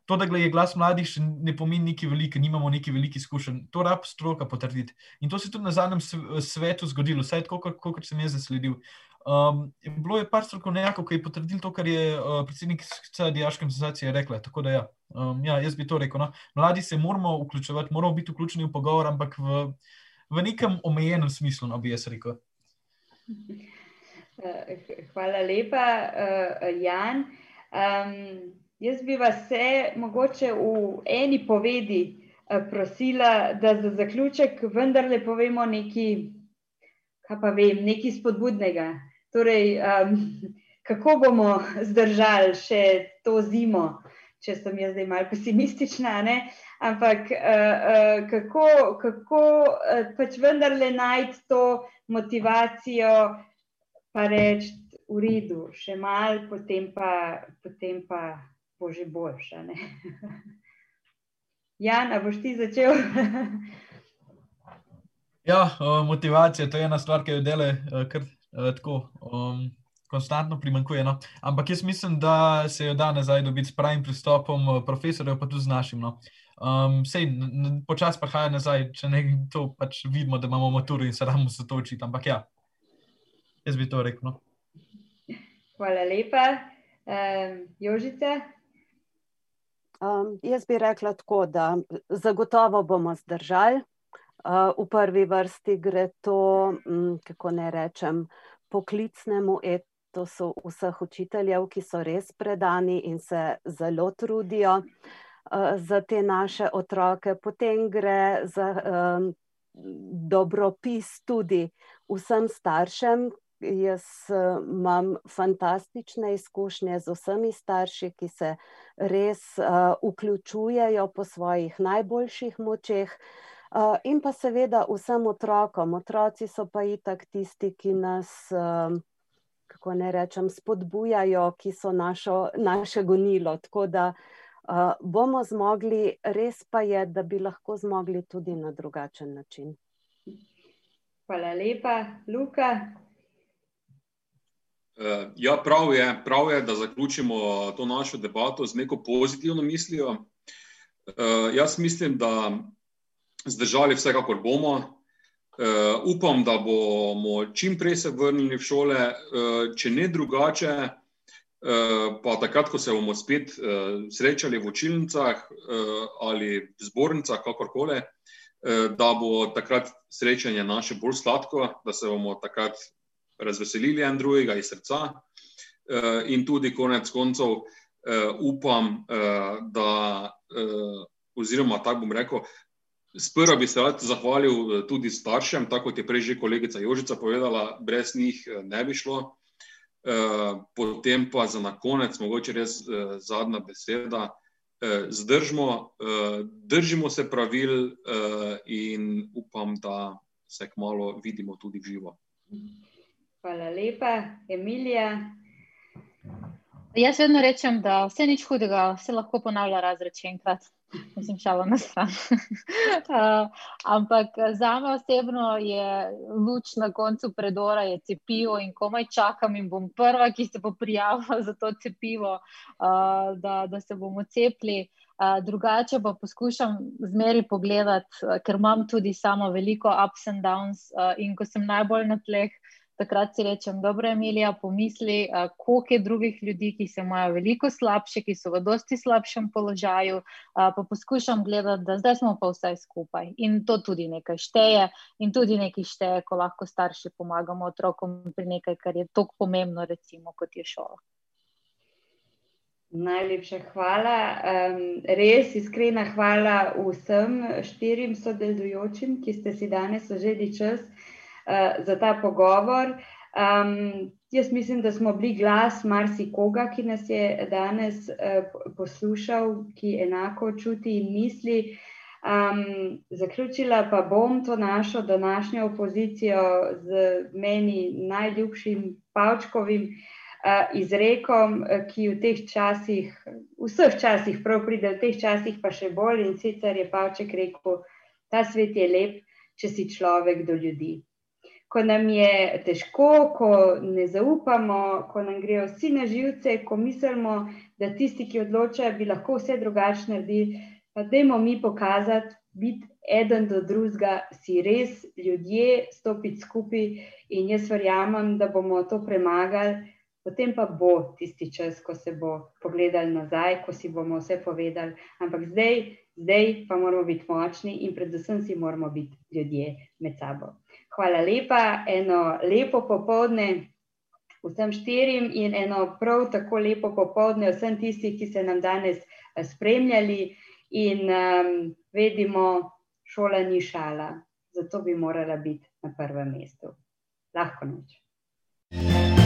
To, da je glas mladih, še ne pomeni nekaj velikega, nimamo nekaj velikih izkušenj. To rab stroka potrditi. In to se je tudi na zadnjem svetu zgodilo, vsaj kot sem jaz zasledil. Um, bilo je par strokovnjakov, ki je potrdil to, kar je uh, predsednik Dijaške asociacije rekla. Tako da, ja, um, ja, jaz bi to rekel. No. Mladi se moramo vključevati, moramo biti vključeni v pogovor, ampak v v nekem omejenem smislu, no bi jaz rekel. Hvala lepa, uh, Jan. Um, jaz bi vas vse mogoče v eni povedi uh, prosila, da za zaključek vendarle povemo nekaj, kaj pa vem, nekaj spodbudnega. Torej, um, kako bomo zdržali še to zimo, če sem jaz zdaj malo pesimistična, ne? ampak uh, uh, kako, kako uh, pač vendarle najti to motivacijo, pa reči, v redu, še malo, potem pa, potem pa bo že boljša. [laughs] Jan, boš ti začel? [laughs] ja, motivacija, to je ena stvar, ki jo dela kar tako. Um, konstantno primankuje. No? Ampak jaz mislim, da se jo da nazaj dobiti s pravim pristopom eh, profesorjev, pa tudi z našim. No? Um, sej, počasi prihaja nazaj, če ne to pač vidimo, da imamo maturo in se ramo se to učiti. Ampak ja, jaz bi to rekel. No? Hvala lepa. Um, Jožice? Um, jaz bi rekla tako, da zagotovo bomo zdržali. Uh, v prvi vrsti gre to, um, kako ne rečem, poklicnemu etiku to so vseh učiteljev, ki so res predani in se zelo trudijo uh, za te naše otroke. Potem gre za um, dobropis tudi vsem staršem. Jaz uh, imam fantastične izkušnje z vsemi starši, ki se res uh, vključujejo po svojih najboljših močeh. Uh, in pa seveda vsem otrokom. Otroci so pa itak tisti, ki nas uh, kako ne rečem, spodbujajo, ki so našo, naše gonilo. Tako da uh, bomo zmogli, res pa je, da bi lahko zmogli tudi na drugačen način. Hvala lepa, Luka. Uh, ja, prav je, prav je, da zaključimo to našo debato z neko pozitivno mislijo. Uh, jaz mislim, da zdržali vsekakor bomo. Uh, upam, da bomo čim prej se vrnili v šole, uh, če ne drugače, pa takrat, ko se bomo spet srečali v učilnicah ali v zbornicah, kakorkoli, da bo takrat srečanje naše bolj sladko, da se bomo takrat razveselili en drugega iz srca. In tudi konec koncev upam, da, oziroma tako bom rekel, Sprva bi se rad zahvalil tudi staršem, tako kot je prej že kolegica Jožica povedala, brez njih ne bi šlo. Potem pa za na konec, mogoče res zadnja beseda, zdržimo, držimo se pravil in upam, da se kmalo vidimo tudi živo. Hvala lepa, Emilija. Jaz vedno rečem, da vse nič hudega, vse lahko ponavlja razred še enkrat. Mislim, šalo na stran. uh, [laughs] ampak za me osebno je luč na koncu predora, je cepivo in komaj čakam in bom prva, ki se bo prijavila za to cepivo, uh, da, da se bomo cepili. Uh, drugače pa poskušam zmeri pogledati, uh, ker imam tudi samo veliko ups and downs uh, in ko sem najbolj na tleh, takrat si rečem, dobro, Emilija, pomisli, uh, koliko je drugih ljudi, ki se imajo veliko slabše, ki so v dosti slabšem položaju, uh, pa poskušam gledati, da zdaj smo pa vsaj skupaj. In to tudi nekaj šteje, in tudi nekaj šteje, ko lahko starši pomagamo otrokom pri nekaj, kar je tako pomembno, recimo, kot je šola. Najlepša hvala. Um, res iskrena hvala vsem štirim sodelujočim, ki ste si danes vzeli čas. Eh, za ta pogovor. Um, jaz mislim, da smo bili glas marsikoga, ki nas je danes uh, poslušal, ki enako čuti in misli. Um, zaključila pa bom to našo današnjo opozicijo z meni najljubšim Pavčkovim uh, izrekom, ki v teh časih, vseh časih, prav pride, v teh časih pa še bolj in sicer je Pavček rekel: Ta svet je lep, če si človek do ljudi ko nam je težko, ko ne zaupamo, ko nam grejo vsi na živce, ko mislimo, da tisti, ki odločajo, bi lahko vse drugače naredili, pa dajmo mi pokazati, biti eden do drugega, si res ljudje, stopiti skupaj in jaz verjamem, da bomo to premagali. Potem pa bo tisti čas, ko se bo pogledal nazaj, ko si bomo vse povedali. Ampak zdaj, zdaj pa moramo biti močni in predvsem si moramo biti ljudje med sabo. Hvala lepa, eno lepo popovdne vsem štirim in eno prav tako lepo popovdne vsem tistih, ki ste nam danes eh, spremljali in um, vedimo, šola ni šala, zato bi morala biti na prvem mestu. Lahko noč. thank you